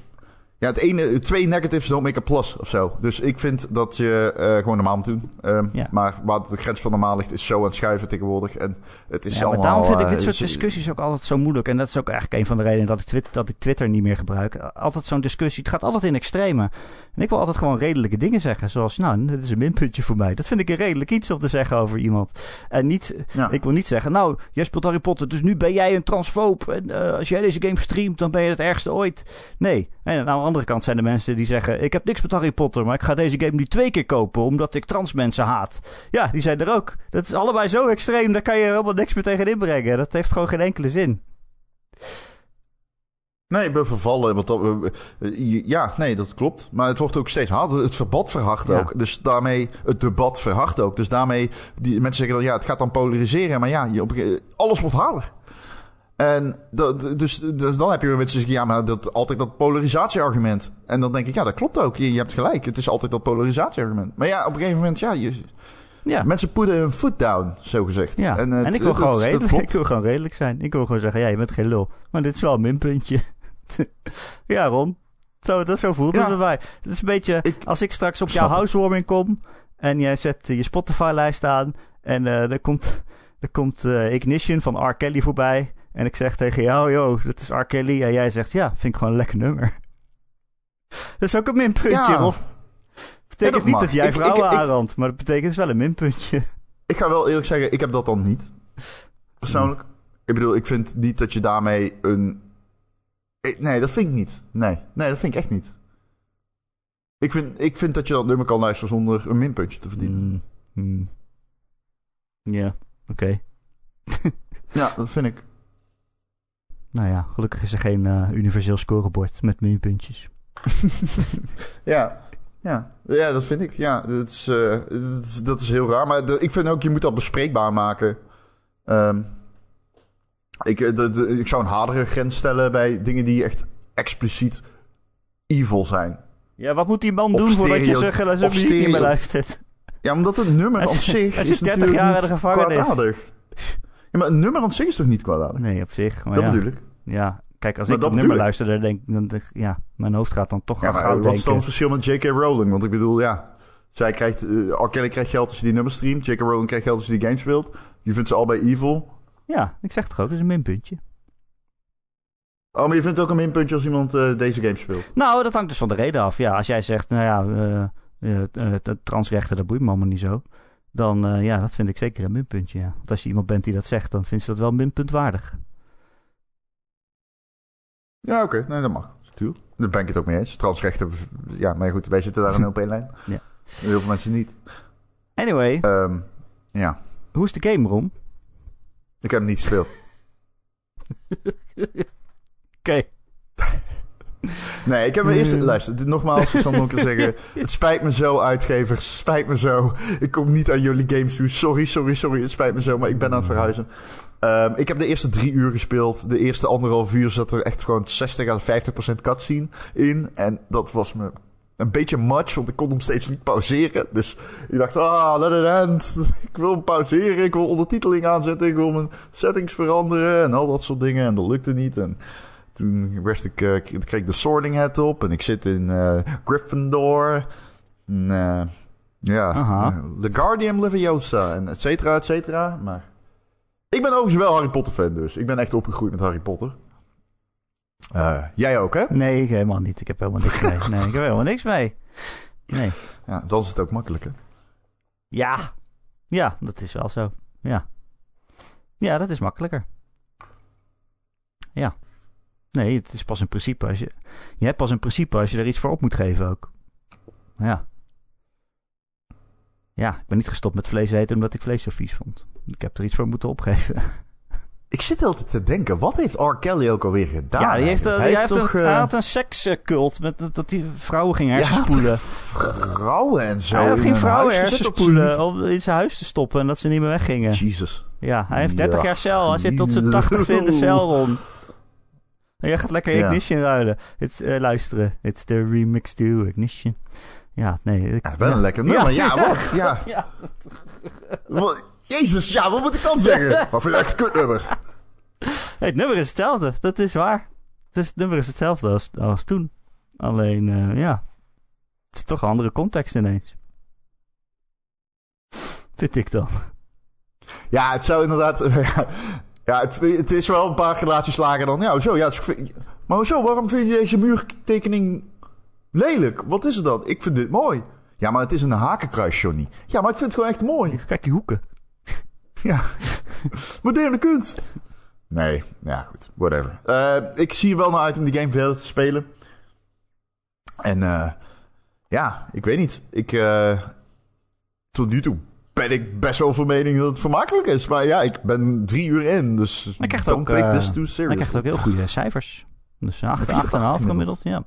ja, het ene, twee negatives don't make a plus of zo. Dus ik vind dat je eh, gewoon normaal moet doen. Ehm, Ja. Maar waar de grens van normaal ligt is zo aan het schuiven tegenwoordig. En het is Ja, maar allemaal... daarom vind ik eh, dit soort is- discussies ook altijd zo moeilijk. En dat is ook eigenlijk een van de redenen dat ik, Twitter, dat ik Twitter niet meer gebruik. Altijd zo'n discussie. Het gaat altijd in extreme. En ik wil altijd gewoon redelijke dingen zeggen. Zoals, nou, dit is een minpuntje voor mij. Dat vind ik een redelijk iets om te zeggen over iemand. En niet, Ja. ik wil niet zeggen, nou, jij speelt Harry Potter, dus nu ben jij een transfoob. En eh, als jij deze game streamt, dan ben je het ergste ooit. Nee. En aan de andere kant zijn er mensen die zeggen, ik heb niks met Harry Potter, maar ik ga deze game nu twee keer kopen, omdat ik trans mensen haat. Ja, die zijn er ook. Dat is allebei zo extreem, daar kan je helemaal niks meer tegen inbrengen. Dat heeft gewoon geen enkele zin. Nee, ik ben vervallen. Want dat, eh, ja, nee, dat klopt. Maar het wordt ook steeds harder. Het verbod verhardt Ja. ook. Dus daarmee, het debat verhardt ook. Dus daarmee, die, mensen zeggen dan, ja, het gaat dan polariseren. Maar ja, je, alles wordt harder. En dat, dus, dus dan heb je weer mensen die zeggen, ja, maar dat, altijd dat polarisatieargument. En dan denk ik, ja, dat klopt ook. Je, je hebt gelijk. Het is altijd dat polarisatieargument. Maar ja, op een gegeven moment, ja, je, Ja. mensen putten hun foot down, zo gezegd. Ja, en, het- ik wil dat- gewoon dat redelijk, ik wil gewoon redelijk zijn. Ik wil gewoon zeggen, ja, je bent geen lul. Maar dit is wel een minpuntje. ja, Ron. Zo, dat, zo voelt het Ja. erbij. Het is een beetje, Ik als ik straks op jouw het. housewarming kom... en jij zet eh, je Spotify-lijst aan... en eh er komt, er komt eh, Ignition van R. Kelly voorbij... en ik zeg tegen jou, yo, dat is R. Kelly... en jij zegt, ja, vind ik gewoon een lekker nummer. Dat is ook een minpuntje, Ja. Betekent niet mag. dat jij ik- vrouwen ik- aanrandt... maar dat betekent wel een minpuntje. Ik ga wel eerlijk zeggen, ik heb dat dan niet. Persoonlijk. Ik bedoel, ik vind niet dat je daarmee een... Nee, dat vind ik niet. Nee, nee dat vind ik echt niet. Ik vind, ik vind dat je dat nummer kan luisteren zonder een minpuntje te verdienen. Mm, mm. Ja, oké. Ja, dat vind ik. Nou ja, gelukkig is er geen eh, universeel scorebord met minpuntjes. Ja, ja. ja dat vind ik. Ja, dat is, eh, dat is, dat is heel raar. Maar de- ik vind ook, je moet dat bespreekbaar maken. Ehm, ik, eh, de, de- ik zou een hardere grens stellen bij dingen die echt expliciet evil zijn. Ja, wat moet die man Of doen voordat je zijn muziek niet meer luistert? Ja, omdat een nummer aan zit- zich hij is zit 30 natuurlijk jaar in de gevangenis. kwaadaardig. Ja, maar een nummer aan zich is toch niet kwaadaardig? Nee, op zich. Maar dat ja. bedoel ik. Ja, kijk, als Maar ik dat nummer ik. luister, dan denk dan ja, mijn hoofd gaat dan toch Ja, maar gauw wat is dan het denken. verschil met J.K. Rowling? Want ik bedoel, ja... Zij krijgt... R. Kelly krijgt geld als je die nummers streamt. J.K. Rowling krijgt geld als je die games speelt. Je vindt ze allebei evil. Ja, ik zeg het gewoon, dat is een minpuntje. Oh, maar je vindt ook een minpuntje als iemand eh, deze game speelt. Nou, dat hangt dus van de reden af. Ja, als jij zegt, nou ja, de transrechten, dat boeit me allemaal niet zo. Dan, ja, dat vind ik zeker een minpuntje, ja. Want als je iemand bent die dat zegt, dan vindt ze dat wel minpuntwaardig. Ja, oké. Nee, dat mag. Natuurlijk. Daar ben ik het ook mee eens. Transrechten... Ja, maar goed, wij zitten daar een op één lijn. Ja. Heel veel mensen niet. Anyway, Ehm, ja. hoe is de game, Ron? Ik heb hem niet gespeeld. Oké. Nee, ik heb mijn eerste... Luister, dit, nogmaals, ik zal nog een keer zeggen... Het spijt me zo, uitgevers. Spijt me zo. Ik kom niet aan jullie games toe. Sorry, sorry, sorry. Het spijt me zo, maar ik ben aan het verhuizen. Ehm, ik heb de eerste drie uur gespeeld. De eerste anderhalf uur zat er echt gewoon 60 à 50 procent cutscene in. En dat was me een beetje much, want ik kon hem steeds niet pauzeren. Dus ik dacht, ah, let it end. Ik wil hem pauzeren, ik wil ondertiteling aanzetten, ik wil mijn settings veranderen en al dat soort dingen. En dat lukte niet. En toen werd ik, eh, kreeg ik de Sorting Hat op en ik zit in eh, Gryffindor. En, eh, ja, eh, The Guardian Leviosa en et cetera, et cetera. Maar ik ben overigens wel Harry Potter fan dus. Ik ben echt opgegroeid met Harry Potter. Jij ook, hè? Nee, ik helemaal niet. Ik heb helemaal niks mee. Nee, ik heb helemaal niks mee. Nee. Ja, dan is het ook makkelijk, hè? Ja. Ja, dat is wel zo. Ja. Ja, dat is makkelijker. Ja. Nee, het is pas een principe als je... Je hebt pas een principe als je er iets voor op moet geven ook. Ja. Ja, ik ben niet gestopt met vlees eten omdat ik vlees zo vies vond. Ik heb er iets voor moeten opgeven. Ik zit altijd te denken, wat heeft R. Kelly ook alweer gedaan? ja, die heeft, eh, hij, heeft toch een, eh, hij had een sekscult met dat- die vrouwen ging Ja, hersenspoelen. vrouwen en zo. hij een vrouwen hersenspoelen om in zijn huis te stoppen en dat ze niet meer weggingen. Jesus. Ja, hij heeft 30 Ja. jaar cel. Hij zit tot zijn 80ste in de cel rond. En jij gaat lekker Ja. Ignition ruilen. Het, eh, luisteren. It's the remix to Ignition. Ja, nee. ik- Ja, wel een lekker nummer. Ja, wat? Ja. Jezus, ja, wat moet ik dan zeggen? Wat voor echt kutnummer. Nee, het nummer is hetzelfde. Dat is waar. Het, is, het nummer is hetzelfde als, als toen. Alleen, eh, ja. Het is toch een andere context ineens. Vind ik dan. Ja, het zou inderdaad... Ja, het, het is wel een paar relaties lager dan... Ja, zo, ja. is- maar zo, waarom vind je deze muurtekening lelijk? Wat is het dan? Ik vind dit mooi. Ja, maar het is een hakenkruis, Johnny. Ja, maar ik vind het gewoon echt mooi. Kijk die hoeken. Ja. Moderne kunst. Nee, ja goed, whatever. Eh, ik zie er wel naar uit om die game verder te spelen. En eh, ja, ik weet niet. Ik, eh, tot nu toe ben ik best wel van mening dat het vermakelijk is. Maar ja, ik ben drie uur in, dus Hij krijgt don't ook, take eh, this too serious. Hij krijgt ook heel goede cijfers. Dus 8,5 4,8 gemiddeld, ja.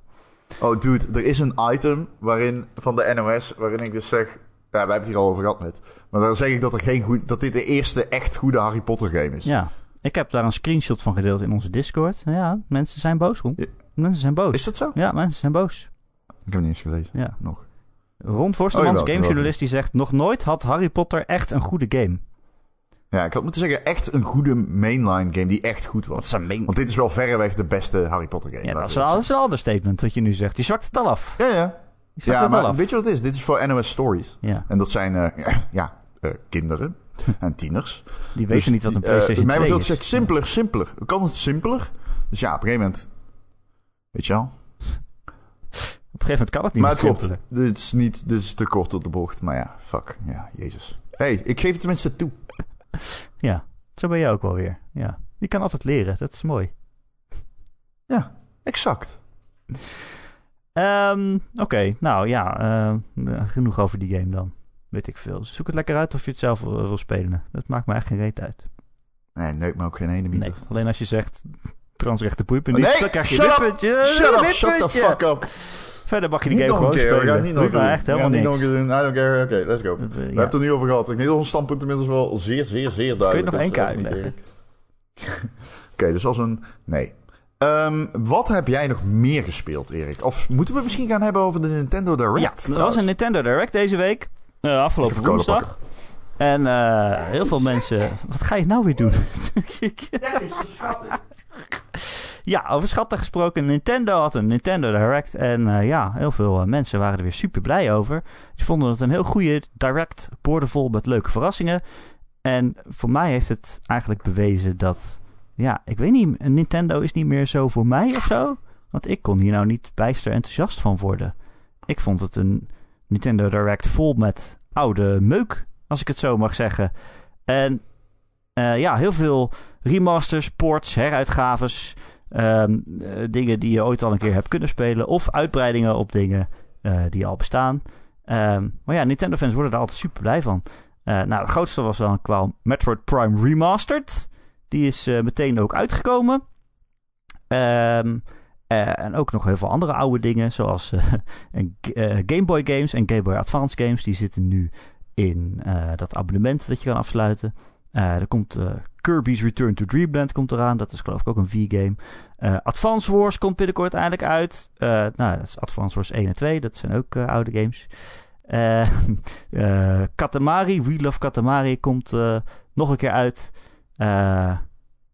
Oh, dude, er is een item waarin, van de NOS waarin ik dus zeg... Ja, wij hebben het hier al over gehad net. Maar dan zeg ik dat, er geen goed, dat dit de eerste echt goede Harry Potter game is. Ja, ik heb daar een screenshot van gedeeld in onze Discord. Ja, mensen zijn boos. Ja. Mensen zijn boos. Is dat zo? Ja, mensen zijn boos. Ik heb het niet eens gelezen. Ja. Nog. Ron Forstemans, Oh, gamejournalist, die zegt... Nog nooit had Harry Potter echt een goede game. Ja, ik had moeten zeggen, echt een goede mainline game die echt goed was. is meen... Want dit is wel verreweg de beste Harry Potter game. Ja, dat is, we een, het dat is een understatement wat je nu zegt. Die zwakt het al af. Ja, ja. Ja, maar af. weet je wat het is? Dit is voor NOS Stories. Ja, En dat zijn, eh, ja, eh, kinderen en tieners. die weten Dus, niet wat een eh, PlayStation mij 2 wordt is. het simpeler, simpeler. Kan het simpeler? Dus ja, op een gegeven moment... Weet je wel? Op een gegeven moment kan het niet maar het klopt. Dit is, niet, dit is te kort op de bocht. Maar ja, fuck. Ja, jezus. hey, ik geef het tenminste toe. Ja, zo ben je ook wel weer. Ja. Je kan altijd leren, dat is mooi. Ja, exact. Ehm, Oké, nou ja, eh, genoeg over die game dan. Weet ik veel. Zoek het lekker uit of je het zelf wil, spelen. Dat maakt me echt geen reet uit. Nee, neukt me ook geen ene Nee, meter. alleen als je zegt transrechte poepen niet, Nee, dan krijg je shut up. Shut up, shut the fuck up. Verder mag je die Niet game nog een gewoon keer, spelen. gaan niet nog keer echt doen. We helemaal niet niks. nog een keer doen. I don't care. Oké, let's go. Dat, eh, We ja. hebben het er nu over gehad. Ik denk dat ons standpunt inmiddels wel zeer, zeer, zeer duidelijk nog is. één keer Of niet, uitleggen? Erik? Oké, dus als een... Nee. Ehm, wat heb jij nog meer gespeeld, Erik? Of moeten we misschien gaan hebben over de Nintendo Direct? Ja, er was een Nintendo Direct deze week. eh, afgelopen Ik woensdag. En eh, heel veel mensen... Wat ga je nou weer doen? ja, over schatten gesproken. Nintendo had een Nintendo Direct. En eh, ja, heel veel eh, mensen waren er weer super blij over. Die vonden het een heel goede Direct. Boordevol met leuke verrassingen. En voor mij heeft het eigenlijk bewezen dat... Ja, ik weet niet. Nintendo is niet meer zo voor mij of zo. Want ik kon hier nou niet bijster enthousiast van worden. Ik vond het een Nintendo Direct vol met oude meuk, als ik het zo mag zeggen. En eh, ja, heel veel remasters, ports, heruitgaves, ehm, eh, dingen die je ooit al een keer hebt kunnen spelen, of uitbreidingen op dingen eh, die al bestaan. Ehm, maar ja, Nintendo-fans worden daar altijd super blij van. Eh, nou, de grootste was dan qua Metroid Prime Remastered. Die is meteen ook uitgekomen. Ehm, eh, en ook nog heel veel andere oude dingen, zoals Game Boy games en Game Boy Advance games. Die zitten nu in dat abonnement dat je kan afsluiten. Eh, er komt eh, Kirby's Return to Dreamland komt eraan. Dat is geloof ik ook een V-game. Eh, Advance Wars komt binnenkort eindelijk uit. Nou, dat is Advance Wars 1 en 2. Dat zijn ook oude games. Katamari, We Love Katamari komt nog een keer uit.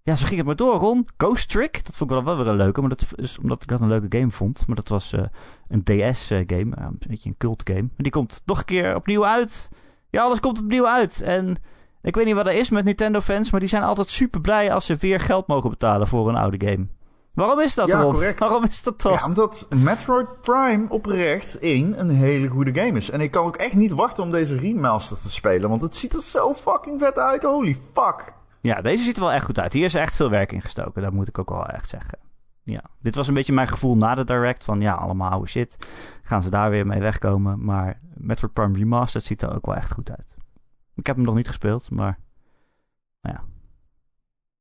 Ja, zo ging het maar door, Ron. Ghost Trick, dat vond ik wel, wel weer een leuke. Maar dat is omdat ik dat een leuke game vond. Maar dat was een DS-game. een beetje een cult game. Maar die komt nog een keer opnieuw uit. Ja, alles komt opnieuw uit. En ik weet niet wat er is met Nintendo-fans. Maar die zijn altijd super blij als ze weer geld mogen betalen voor een oude game. Waarom is dat, Ja, correct. Waarom is dat toch? Ja, omdat Metroid Prime oprecht 1 een hele goede game is. En ik kan ook echt niet wachten om deze remaster te spelen. Want het ziet er zo fucking vet uit. Holy fuck. Ja, deze ziet er wel echt goed uit. Hier is echt veel werk in gestoken. Dat moet ik ook wel echt zeggen. Ja, dit was een beetje mijn gevoel na de direct. Van ja, allemaal oude shit. Gaan ze daar weer mee wegkomen. Maar Metroid Prime Remastered ziet er ook wel echt goed uit. Ik heb hem nog niet gespeeld, maar... Nou ja.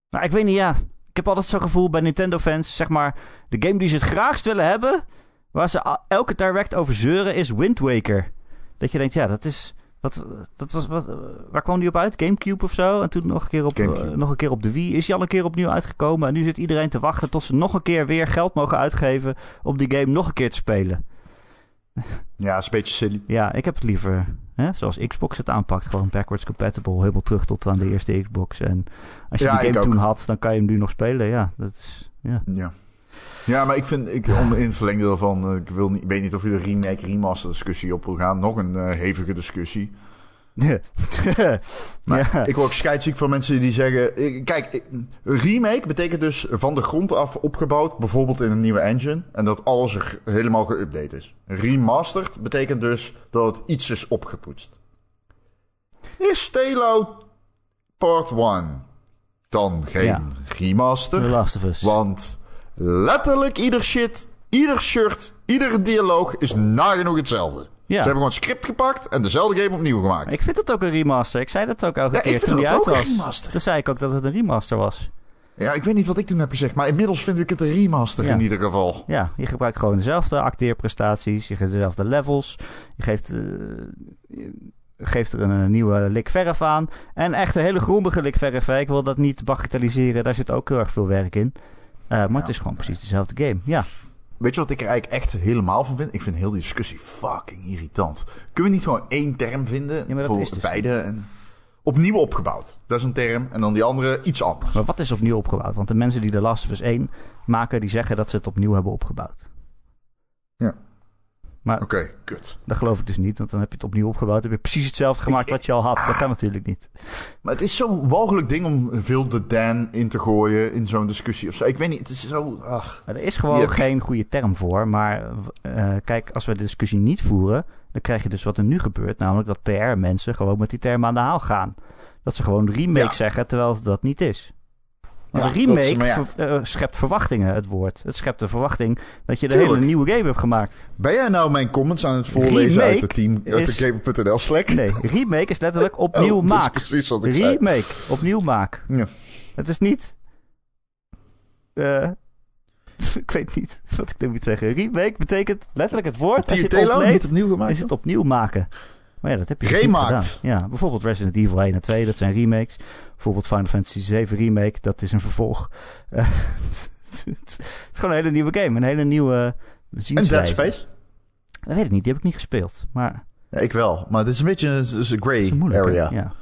Nou, ik weet niet, ja. Ik heb altijd zo'n gevoel bij Nintendo-fans. Zeg maar, de game die ze het graagst willen hebben... Waar ze elke direct over zeuren, is Wind Waker. Dat je denkt, ja, dat is... Wat, dat was, wat, eh, waar kwam die op uit? Gamecube of zo? En toen nog een, keer op, eh, nog een keer op de Wii. Is die al een keer opnieuw uitgekomen? En nu zit iedereen te wachten tot ze nog een keer weer geld mogen uitgeven... om die game nog een keer te spelen. Ja, is een beetje silly. Ja, ik heb het liever hè, zoals Xbox het aanpakt. Gewoon backwards compatible. Helemaal terug tot aan de eerste Xbox. En als je Ja, die game toen had, dan kan je hem nu nog spelen. Ja, dat is... Ja. Ja. Ja, maar ik vind, ik, om in het verlengde daarvan, eh, ik wil niet, ik weet niet of je de remake remaster discussie op wil gaan. Nog een eh, hevige discussie. Maar ja. ik word ook scheidsziek van mensen die zeggen... Kijk, remake betekent dus van de grond af opgebouwd, bijvoorbeeld in een nieuwe engine. En dat alles er helemaal geüpdate is. Remastered betekent dus dat het iets is opgepoetst. Is Stalo Part 1 dan geen Ja. remaster? The Last of Us. Want letterlijk ieder shit, ieder shirt, iedere dialoog is nagenoeg hetzelfde. Ja. Ze hebben gewoon script gepakt en dezelfde game opnieuw gemaakt. Ik vind het ook een remaster. Ik zei dat ook elke Ja, keer toen die uit was. remaster. Toen zei ik ook dat het een remaster was. Ja, ik weet niet wat ik toen heb gezegd, maar inmiddels vind ik het een remaster Ja. in ieder geval. Ja, je gebruikt gewoon dezelfde acteerprestaties. Je geeft dezelfde levels. Je geeft, eh, je geeft er een, eh, nieuwe lik verf aan. En echt een hele grondige lik verf. hè. Ik wil dat niet bagatelliseren. Daar zit ook heel erg veel werk in. Eh, maar het is gewoon precies dezelfde game. Ja. Weet je wat ik er eigenlijk echt helemaal van vind? Ik vind heel die discussie fucking irritant. Kunnen we niet gewoon één term vinden dat voor dus beide? En opnieuw opgebouwd. Dat is een term. En dan die andere iets anders. Maar wat is opnieuw opgebouwd? Want de mensen die de Last of Us 1 maken, die zeggen dat ze het opnieuw hebben opgebouwd. Maar kut. dat geloof ik dus niet, want dan heb je het opnieuw opgebouwd. Dan heb je precies hetzelfde gemaakt wat je al had. Dat kan natuurlijk niet. Maar het is zo'n walgelijk ding om veel de Dan in te gooien in zo'n discussie of zo. Ik weet niet, het is zo... Ach. Maar er is gewoon Ja. geen goede term voor. Maar eh, kijk, als we de discussie niet voeren, dan krijg je dus wat er nu gebeurt. Namelijk dat PR-mensen gewoon met die term aan de haal gaan. Dat ze gewoon remake Ja. zeggen, terwijl het dat niet is. Maar Ja, een dat is- remake maar ja. ver- eh, schept verwachtingen, het woord. Het schept de verwachting dat je de Tuurlijk. hele nieuwe game hebt gemaakt. Ben jij nou mijn comments aan het voorlezen uit de Remake team uit de Gamer.nl Slack? Nee, remake is letterlijk opnieuw Oh, dat is maak. precies wat ik zei. Remake, opnieuw maak. Ja. Het is niet... eh, ik weet niet wat ik nu moet zeggen. Remake betekent letterlijk het woord. Als je het opnieuw gemaakt? is het opnieuw maken. Maar ja, dat heb je Gemaakt. gedaan. Ja, bijvoorbeeld Resident Evil 1 en 2, dat zijn remakes. Bijvoorbeeld Final Fantasy 7 Remake, dat is een vervolg. Eh, het is gewoon een hele nieuwe game, een hele nieuwe En zienswijze. Dead Space? Dat weet ik niet, die heb ik niet gespeeld. Maar Ja, ik wel. Maar dit is een beetje een, een het grey is een moeilijke. area. Ja.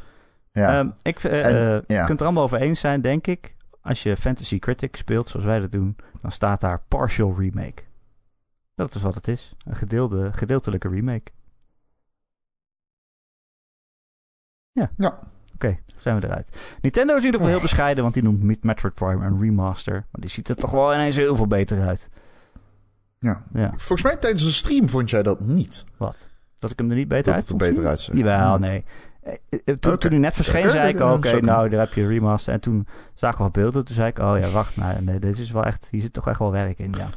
Ja. Ehm, ik, eh, En- eh, ja. Je kunt er allemaal over eens zijn, denk ik. Als je Fantasy Critic speelt, zoals wij dat doen, dan staat daar partial remake. Dat is wat het is. Een gedeelde, gedeeltelijke remake. Ja. Ja. Oké, zijn we eruit. Nintendo is in ieder geval heel bescheiden, want die noemt Met- Metroid Prime een remaster. Maar die ziet er toch wel ineens heel veel beter uit. ja. Ja, Volgens mij tijdens de stream vond jij dat niet. wat? Dat ik hem er niet beter Dat uit vond beter uitzag. Jawel, nee. Eh, eh, Toen, toen hij net verscheen, zei ik, oké, nou, daar heb je een remaster. En toen zagen we wat beelden. Toen zei ik, oh ja, wacht, nou, nee, dit is wel echt, hier zit toch echt wel werk in, ja.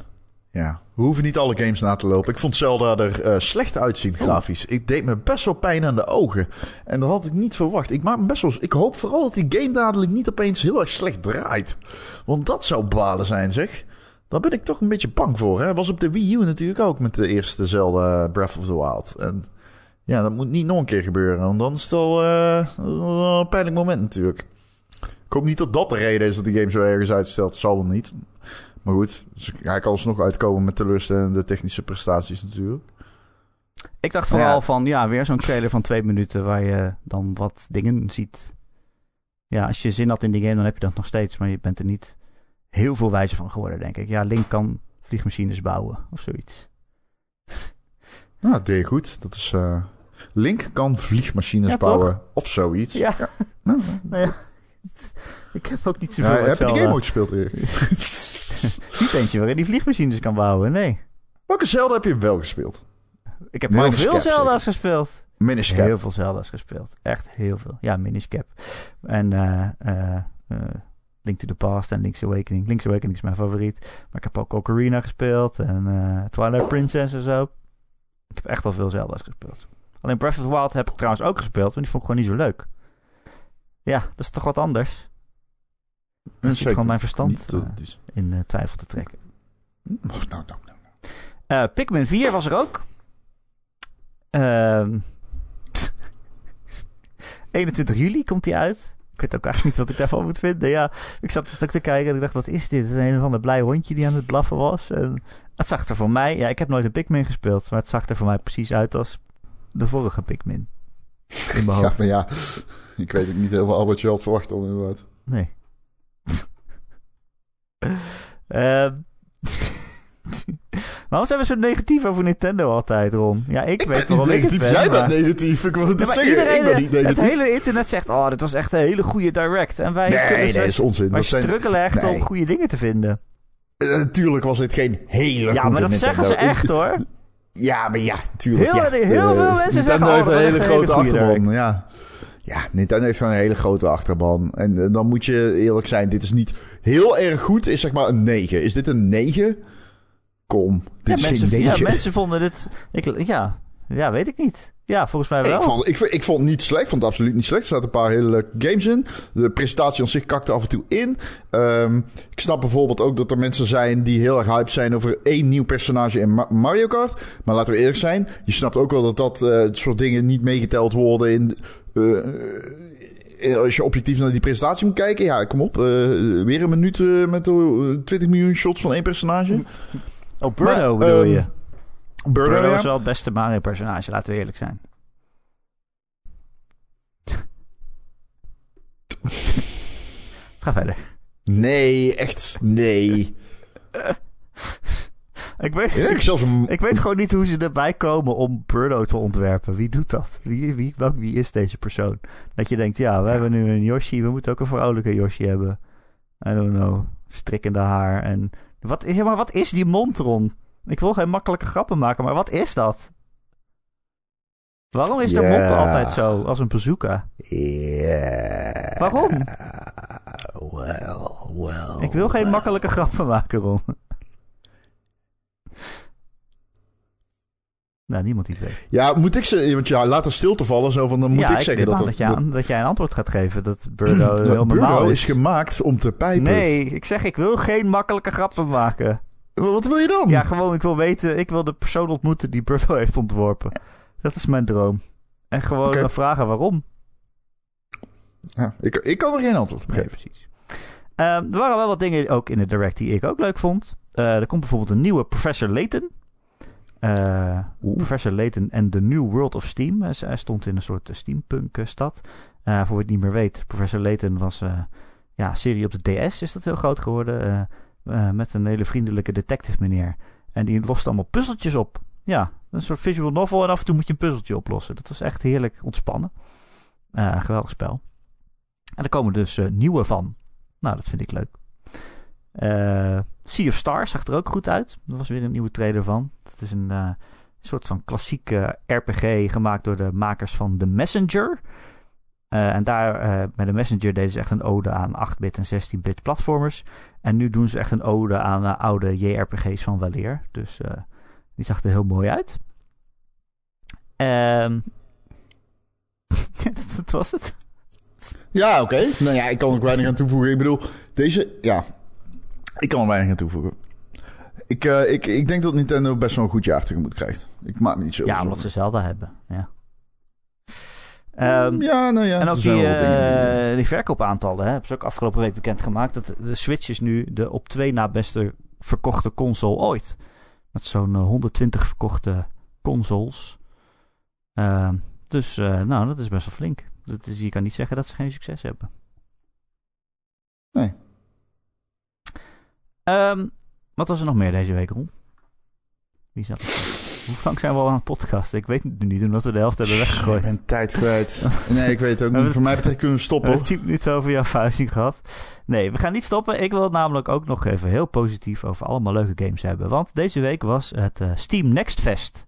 Ja. We hoeven niet alle games na te lopen. Ik vond Zelda er eh, slecht uitzien grafisch. Ik deed me best wel pijn aan de ogen. En dat had ik niet verwacht. Ik, maak me best wel, ik hoop vooral dat die game dadelijk niet opeens heel erg slecht draait. Want dat zou balen zijn, zeg. Daar ben ik toch een beetje bang voor. Hè? Was op de Wii U natuurlijk ook met de eerste Zelda Breath of the Wild. En ja, dat moet niet nog een keer gebeuren. Want dan is het wel eh, wel een pijnlijk moment natuurlijk. Ik hoop niet dat dat de reden is dat die game zo ergens uitstelt. Dat zal wel niet. Maar goed, dus hij kan alsnog uitkomen met teleurstellende technische prestaties natuurlijk. Ik dacht vooral Ja. van, ja, weer zo'n trailer van twee minuten waar je dan wat dingen ziet. Ja, als je zin had in die game, dan heb je dat nog steeds. Maar je bent er niet heel veel wijzer van geworden, denk ik. Ja, Link kan vliegmachines bouwen of zoiets. Nou, dat deed je goed. Dat is... eh, Link kan vliegmachines Ja, toch? bouwen of zoiets. Ja, Nou, nou ja. Ik heb ook niet ja, zoveel heb met je die game ooit gespeeld, Erik? Niet eentje waarin die vliegmachines kan bouwen, nee. Welke Zelda heb je wel gespeeld? Ik heb heel veel Zelda's zeker. gespeeld. Minish Cap. Heel veel Zelda's gespeeld. Echt heel veel. Ja, Miniscap. En eh eh eh, Link to the Past en Link's Awakening. Link's Awakening is mijn favoriet. Maar ik heb ook Ocarina gespeeld. En eh, Twilight Princess en zo. Ik heb echt al veel Zelda's gespeeld. Alleen Breath of the Wild heb ik trouwens ook gespeeld. Maar die vond ik gewoon niet zo leuk. Ja, dat is toch wat anders. Dan zit gewoon mijn verstand eh, in eh, twijfel te trekken. Oh, nou, nou, nou. Eh, Pikmin 4 was er ook. Ehm 21 juli komt hij uit. Ik weet ook eigenlijk niet wat ik daarvan moet vinden. Ja, ik zat ook te kijken en ik dacht, wat is dit? Een of ander blij hondje die aan het blaffen was. En het zag er voor mij... Ja, ik heb nooit een Pikmin gespeeld. Maar het zag er voor mij precies uit als de vorige Pikmin. In mijn Ja, hoofd. maar ja, ik weet ook niet helemaal wat je had verwacht dan inderdaad. Nee. Ehm Waarom zijn we zo negatief over Nintendo altijd, Ron? Ja, ik, Ik weet waarom ik het negatief, ben, jij maar- bent negatief. Ik wil het Ja, zeggen, iedereen, ik ben niet het negatief. hele internet zegt, oh, dit was echt een hele goede direct. En wij, Nee, kunnen nee, dat is onzin. wij struggelen echt nee. om goede dingen te vinden. Eh, natuurlijk was dit geen hele Ja, maar dat Nintendo. zeggen ze echt hoor. Ja, maar ja, tuurlijk. Heel- ja. heel veel Eh, mensen zeggen, Nintendo oh, heeft een hele grote achterban. Ja. Ja, Nintendo heeft gewoon een hele grote achterban. En eh, dan moet je eerlijk zijn, dit is niet heel erg goed. Is zeg maar een 9. Is dit een 9? Kom, dit Ja, is mensen, geen ja, 9. mensen vonden dit... Ik, ja, ja, weet ik niet. Ja, volgens mij wel. Ik vond, ik, ik vond het niet slecht. Ik vond het absoluut niet slecht. Er zaten een paar hele leuke games in. De presentatie aan zich kakte af en toe in. Ehm, ik snap bijvoorbeeld ook dat er mensen zijn die heel erg hyped zijn over één nieuw personage in Ma- Mario Kart. Maar laten we eerlijk zijn. Je snapt ook wel dat dat eh, soort dingen niet meegeteld worden in... eh, eh, als je objectief naar die presentatie moet kijken, ja, kom op. eh, weer een minuut met eh, 20 miljoen shots van één personage. Oh, Bruno Maar, bedoel ehm, je? Bruno ja. is wel het beste Mario-personage, laten we eerlijk zijn. Ga verder. Nee, echt, nee. Ik weet, Ja, ik zelfs een, ik weet gewoon niet hoe ze erbij komen om Bruno te ontwerpen. Wie doet dat? Wie, wie, welk, wie is deze persoon? Dat je denkt, ja, we hebben nu een Yoshi. We moeten ook een vrouwelijke Yoshi hebben. I don't know. Strikkende haar. En wat, is- maar wat is die mond, Ron? Ik wil geen makkelijke grappen maken, maar wat is dat? Waarom is de mond altijd zo, als een bazooka? Ja. Waarom? Well, well. Ik wil geen makkelijke grappen maken, Ron. Nou, niemand die het weet. Ja, moet ik ze... Want ja, laat er stilte vallen zo van... Dan moet ja, ik zeggen dat, dat, je aan- dat jij een antwoord gaat geven. Dat Burdo dat heel normaal Burdo is. gemaakt om te pijpen. Nee, ik zeg ik wil geen makkelijke grappen maken. Wat wil je dan? Ja, gewoon ik wil weten, ik wil de persoon ontmoeten die Burdo heeft ontworpen. Dat is mijn droom. En gewoon vragen waarom. Ja, ik, ik kan er geen antwoord op Nee, geven. precies. Ehm, er waren wel wat dingen ook in de direct die ik ook leuk vond. Eh, er komt bijvoorbeeld een nieuwe Professor Layton. Eh, Professor Layton en The New World of Steam. Hij, hij stond in een soort steampunk-stad. Eh, voor wie het niet meer weet, Professor Layton was eh, ja, serie op de DS is dat heel groot geworden. eh, eh, met een hele vriendelijke detective meneer. En die lost allemaal puzzeltjes op. Ja, een soort visual novel en af en toe moet je een puzzeltje oplossen. Dat was echt heerlijk ontspannen. Eh, geweldig spel. En er komen dus eh, nieuwe van. Nou, dat vind ik leuk. Eh, sea of Stars zag er ook goed uit. Er was weer een nieuwe trailer van. Dat is een eh, soort van klassieke RPG gemaakt door de makers van The Messenger. Eh, en daar eh met The Messenger deden ze echt een ode aan 8-bit en 16-bit platformers. En nu doen ze echt een ode aan oude JRPG's van weleer. Dus die zag er heel mooi uit. Ehm dat, was het. Ja, oké. Nou ja, ik kan er weinig aan toevoegen. Ik bedoel, deze... Ja, ik kan er weinig aan toevoegen. Ik, eh, ik, ik denk dat Nintendo best wel een goed jaar tegemoet krijgt. Ik maak me niet zo Ja, omdat ze Zelda hebben. Ja. Ehm, Ja, nou ja. en ook die, eh, die verkoopaantallen hè, hebben ze ook afgelopen week bekendgemaakt. Dat de Switch is nu de op twee na beste verkochte console ooit. Met zo'n eh, 120 verkochte consoles. Ehm, dus eh, nou, dat is best wel flink. Dat is, je kan niet zeggen dat ze geen succes hebben. Nee. Ehm, wat was er nog meer deze week, Ron? Wie zat er? Hoe lang zijn we al aan het podcasten? Ik weet het nu niet, omdat we de helft hebben Ik weggegooid. ben tijd kwijt. Nee, ik weet het ook niet. we- Voor mij betreft kunnen we We stoppen. hebben 10 minuten over jouw verhuizing gehad. Nee, we gaan niet stoppen. Ik wil het namelijk ook nog even heel positief over allemaal leuke games hebben. Want deze week was het eh, Steam Next Fest.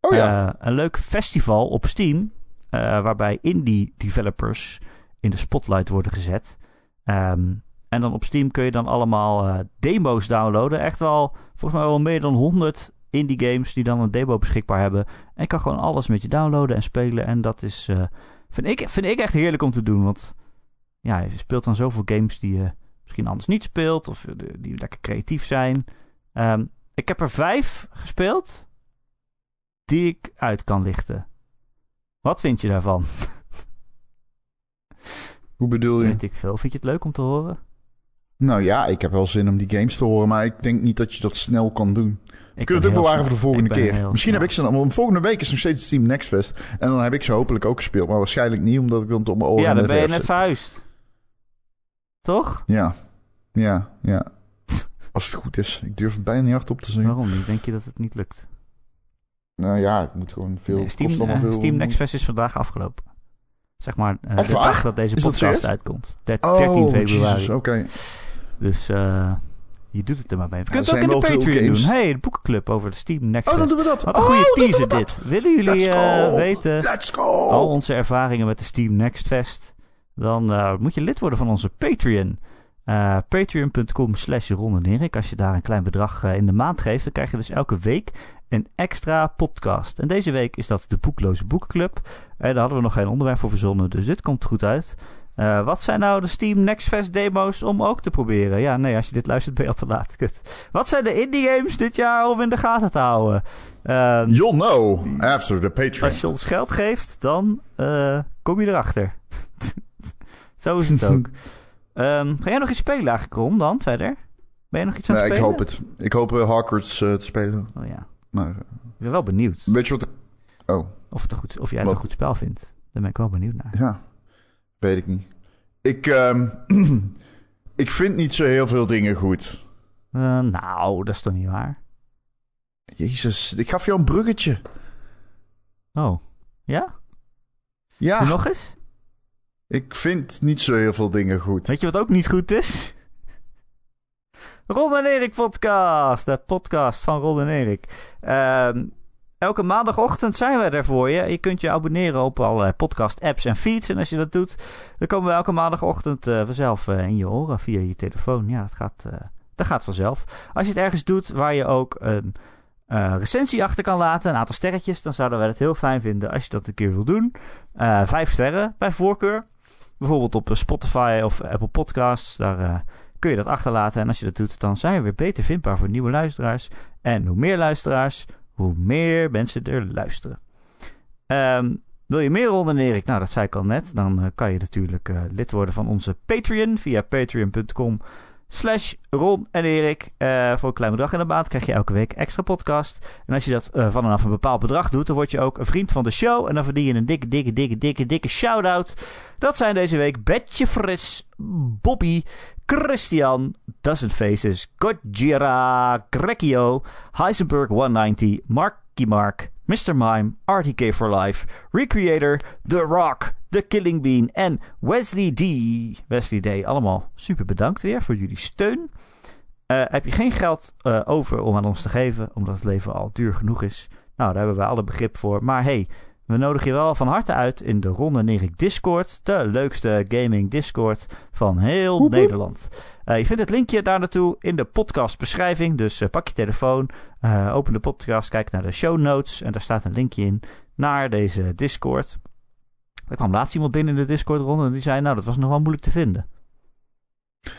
Oh ja. Eh, een leuk festival op Steam. eh, waarbij indie developers in de spotlight worden gezet. Ehm, en dan op Steam kun je dan allemaal eh, demo's downloaden. Echt wel, volgens mij wel meer dan 100 indie games die dan een demo beschikbaar hebben. En je kan gewoon alles met je downloaden en spelen. En dat is, eh, vind, ik, vind ik echt heerlijk om te doen. Want ja, je speelt dan zoveel games die je misschien anders niet speelt. Of eh, die lekker creatief zijn. Ehm, ik heb er vijf gespeeld die ik uit kan lichten. Wat vind je daarvan? Hoe bedoel je? Weet ik veel. Vind je het leuk om te horen? Nou ja, ik heb wel zin om die games te horen, maar ik denk niet dat je dat snel kan doen. Ik ben het ook bewaren voor de volgende keer? Misschien snel. heb ik ze dan. Want volgende week is nog steeds Team Next Fest. En dan heb ik ze hopelijk ook gespeeld. Maar waarschijnlijk niet, omdat ik dan op mijn oren Ja, dan ben je net verhuisd. Toch? Ja, ja, ja. Als het goed is. Ik durf het bijna niet hardop te zeggen. Waarom niet? Denk je dat het niet lukt? Nou ja, het moet gewoon veel... Nee, Steam, eh, veel... Steam Next Fest is vandaag afgelopen. Zeg maar Echt de dag dat deze dat podcast uitkomt. Der- Oh, 13 februari. Oké. Dus eh, je doet het er maar mee. Er kunnen het ook in de Patreon doen. hey, de boekenclub over de Steam Next Oh, dan Fest. doen we dat. Wat een Oh, goede doen teaser dit. Willen jullie eh, weten al onze ervaringen met de Steam Next Fest? Dan eh, moet je lid worden van onze Patreon. Patreon.com slash Ron en Erik. Als je daar een klein bedrag in de maand geeft, dan krijg je dus elke week een extra podcast. En deze week is dat de Boekloze Boekenclub. En daar hadden we nog geen onderwerp voor verzonnen, dus dit komt goed uit. Eh, wat zijn nou de Steam Next Fest demo's om ook te proberen? Ja, nee, als je dit luistert ben je al te laat. Kut. Wat zijn de indie games dit jaar om in de gaten te houden? Ehm, You'll know after the Patreon. als je ons geld geeft, dan eh, kom je erachter. Zo is het ook. Ehm, ga jij nog iets spelen eigenlijk, Ron, dan verder? Ben je nog iets aan Nee, het ik spelen? hoop het. Ik hoop uh, Hogwarts eh, te spelen. Oh ja, Maar eh, ik ben wel benieuwd. weet je wat... ik- Oh, Of, het goed, of jij het Wat? een goed spel vindt. Daar ben ik wel benieuwd naar. ja. Weet ik niet. Ik, ehm, ik vind niet zo heel veel dingen goed. Eh, nou, dat is toch niet waar? Jezus, ik gaf jou een bruggetje. Oh, ja? Ja, Doe nog eens? ik vind niet zo heel veel dingen goed. Weet je wat ook niet goed is? Ron en Erik podcast. De podcast van Ron en Erik. Ehm, elke maandagochtend zijn we er voor je. Je kunt je abonneren op allerlei podcast-apps en feeds. En als je dat doet, dan komen we elke maandagochtend uh, vanzelf uh, in je oren via je telefoon. Ja, dat gaat, uh, dat gaat vanzelf. Als je het ergens doet waar je ook een recensie achter kan laten, een aantal sterretjes, dan zouden we het heel fijn vinden als je dat een keer wil doen. vijf sterren bij voorkeur. Bijvoorbeeld op Spotify of Apple Podcasts. Daar kun je dat achterlaten. En als je dat doet, dan zijn we weer beter vindbaar voor nieuwe luisteraars. En hoe meer luisteraars, hoe meer mensen er luisteren. Um, wil je meer Ron en Erik? Nou, dat zei ik al net. Dan uh, kan je natuurlijk uh, lid worden van onze Patreon via patreon.com slash Ron en Erik. Uh, voor een klein bedrag in de maand krijg je elke week extra podcast. En als je dat vanaf een bepaald bedrag doet, dan word je ook een vriend van de show. En dan verdien je een dikke, dikke, dikke, dikke, dikke shout-out. Dat zijn deze week Betje Fris, Bobby, Christian, Dozen Faces, Gojira, Grekio, Heisenberg 190, Marky Mark, Mr. Mime, RTK for Life, Recreator, The Rock, The Killing Bean en Wesley D. Wesley D. Allemaal super bedankt weer voor jullie steun. Uh, heb je geen geld uh, over om aan ons te geven, omdat het leven al duur genoeg is? Nou, daar hebben we alle begrip voor. Maar hey, we nodigen je wel van harte uit in de Ron en Erik Discord. De leukste gaming Discord van heel Nederland. Uh, je vindt het linkje daar naartoe in de podcastbeschrijving. Dus uh, pak je telefoon, uh, open de podcast, kijk naar de show notes. En daar staat een linkje in naar deze Discord. Er kwam laatst iemand binnen in de Discord ronde en die zei... Nou, dat was nog wel moeilijk te vinden.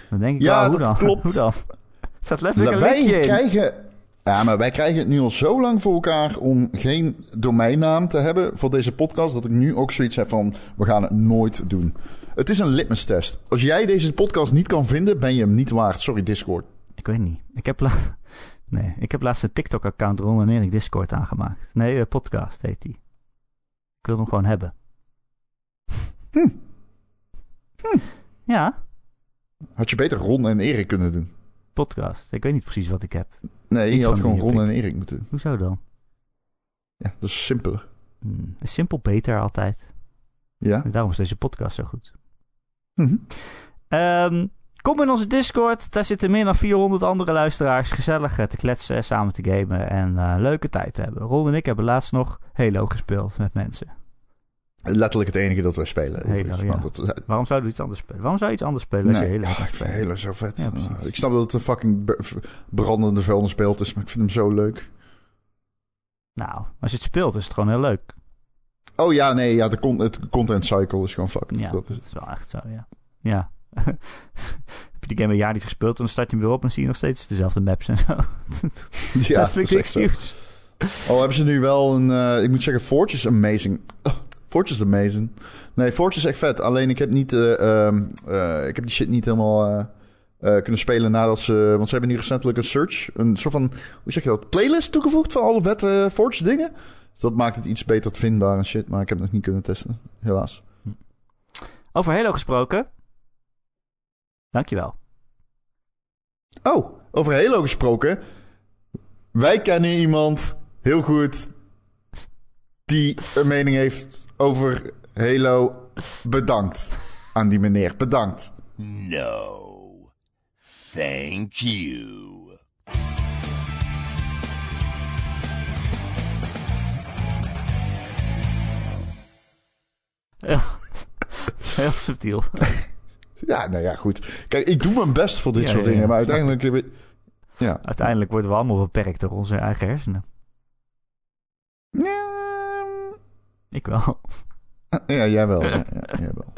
Dan denk ik, ja, hoe dat dan? klopt. hoe dan? Er staat letterlijk een Wij linkje in. krijgen... Ja, maar wij krijgen het nu al zo lang voor elkaar om geen domeinnaam te hebben voor deze podcast. Dat ik nu ook zoiets heb van, we gaan het nooit doen. Het is een litmus-test. Als jij deze podcast niet kan vinden, ben je hem niet waard. Sorry, Discord. Ik weet niet. Ik heb, la nee, ik heb laatst een TikTok-account Ron en Erik Discord aangemaakt. Nee, uh, podcast heet die. Ik wil hem gewoon hebben. Hm. Ja, Had je beter Ron en Erik kunnen doen. Podcast. Ik weet niet precies wat ik heb. Nee, Iets je had gewoon Ron en Erik moeten. Hoezo dan? Ja, dat is simpeler. Hmm, simpel beter altijd. Ja? En daarom is deze podcast zo goed. Mhm. Ehm, kom in onze Discord. Daar zitten meer dan 400 andere luisteraars. Gezellig eh, te kletsen, samen te gamen en eh, leuke tijd te hebben. Ron en ik hebben laatst nog Halo gespeeld met mensen. Letterlijk het enige dat wij spelen. Halo, ja. Dat- Waarom zouden we iets anders spelen? Waarom zou je iets anders spelen als Nee. je Halo gaat ik vind? Halo zo vet. Ja. Ah, ik snap dat het een fucking brandende vuilnisbeeld is, maar ik vind hem zo leuk. Nou, als je het speelt is het gewoon heel leuk. Oh ja, nee, ja, de con het content cycle is gewoon fucked. Ja, Dat dat is, is wel echt zo, ja. Ja. Heb je die game een jaar niet gespeeld dan start je hem weer op en zie je nog steeds dezelfde maps en zo. ja, dat vind ik excuse. Al hebben ze nu wel een... eh, ik moet zeggen, Forge is amazing. Oh, Forge is amazing. Nee, Forge is echt vet. Alleen ik heb niet... eh, ehm, eh, ik heb die shit niet helemaal eh, kunnen spelen nadat ze... Want ze hebben nu recentelijk een search... Een soort van... Hoe zeg je dat? Playlist toegevoegd van alle vette Forge dingen. Dus dat maakt het iets beter vindbaar en shit. Maar ik heb het nog niet kunnen testen. Helaas. Over Halo gesproken. Dankjewel. Oh, over Halo gesproken. Wij kennen iemand heel goed die een mening heeft over Halo. Bedankt aan die meneer. Bedankt. No. Thank you. Heel subtiel. Ja, nou ja, goed. Kijk, ik doe mijn best voor dit Ja, soort ja, ja. dingen, maar uiteindelijk... Ja. Uiteindelijk worden we allemaal beperkt door onze eigen hersenen. Ja, ik wel. Ah, ja, jij wel. Ja, jij wel.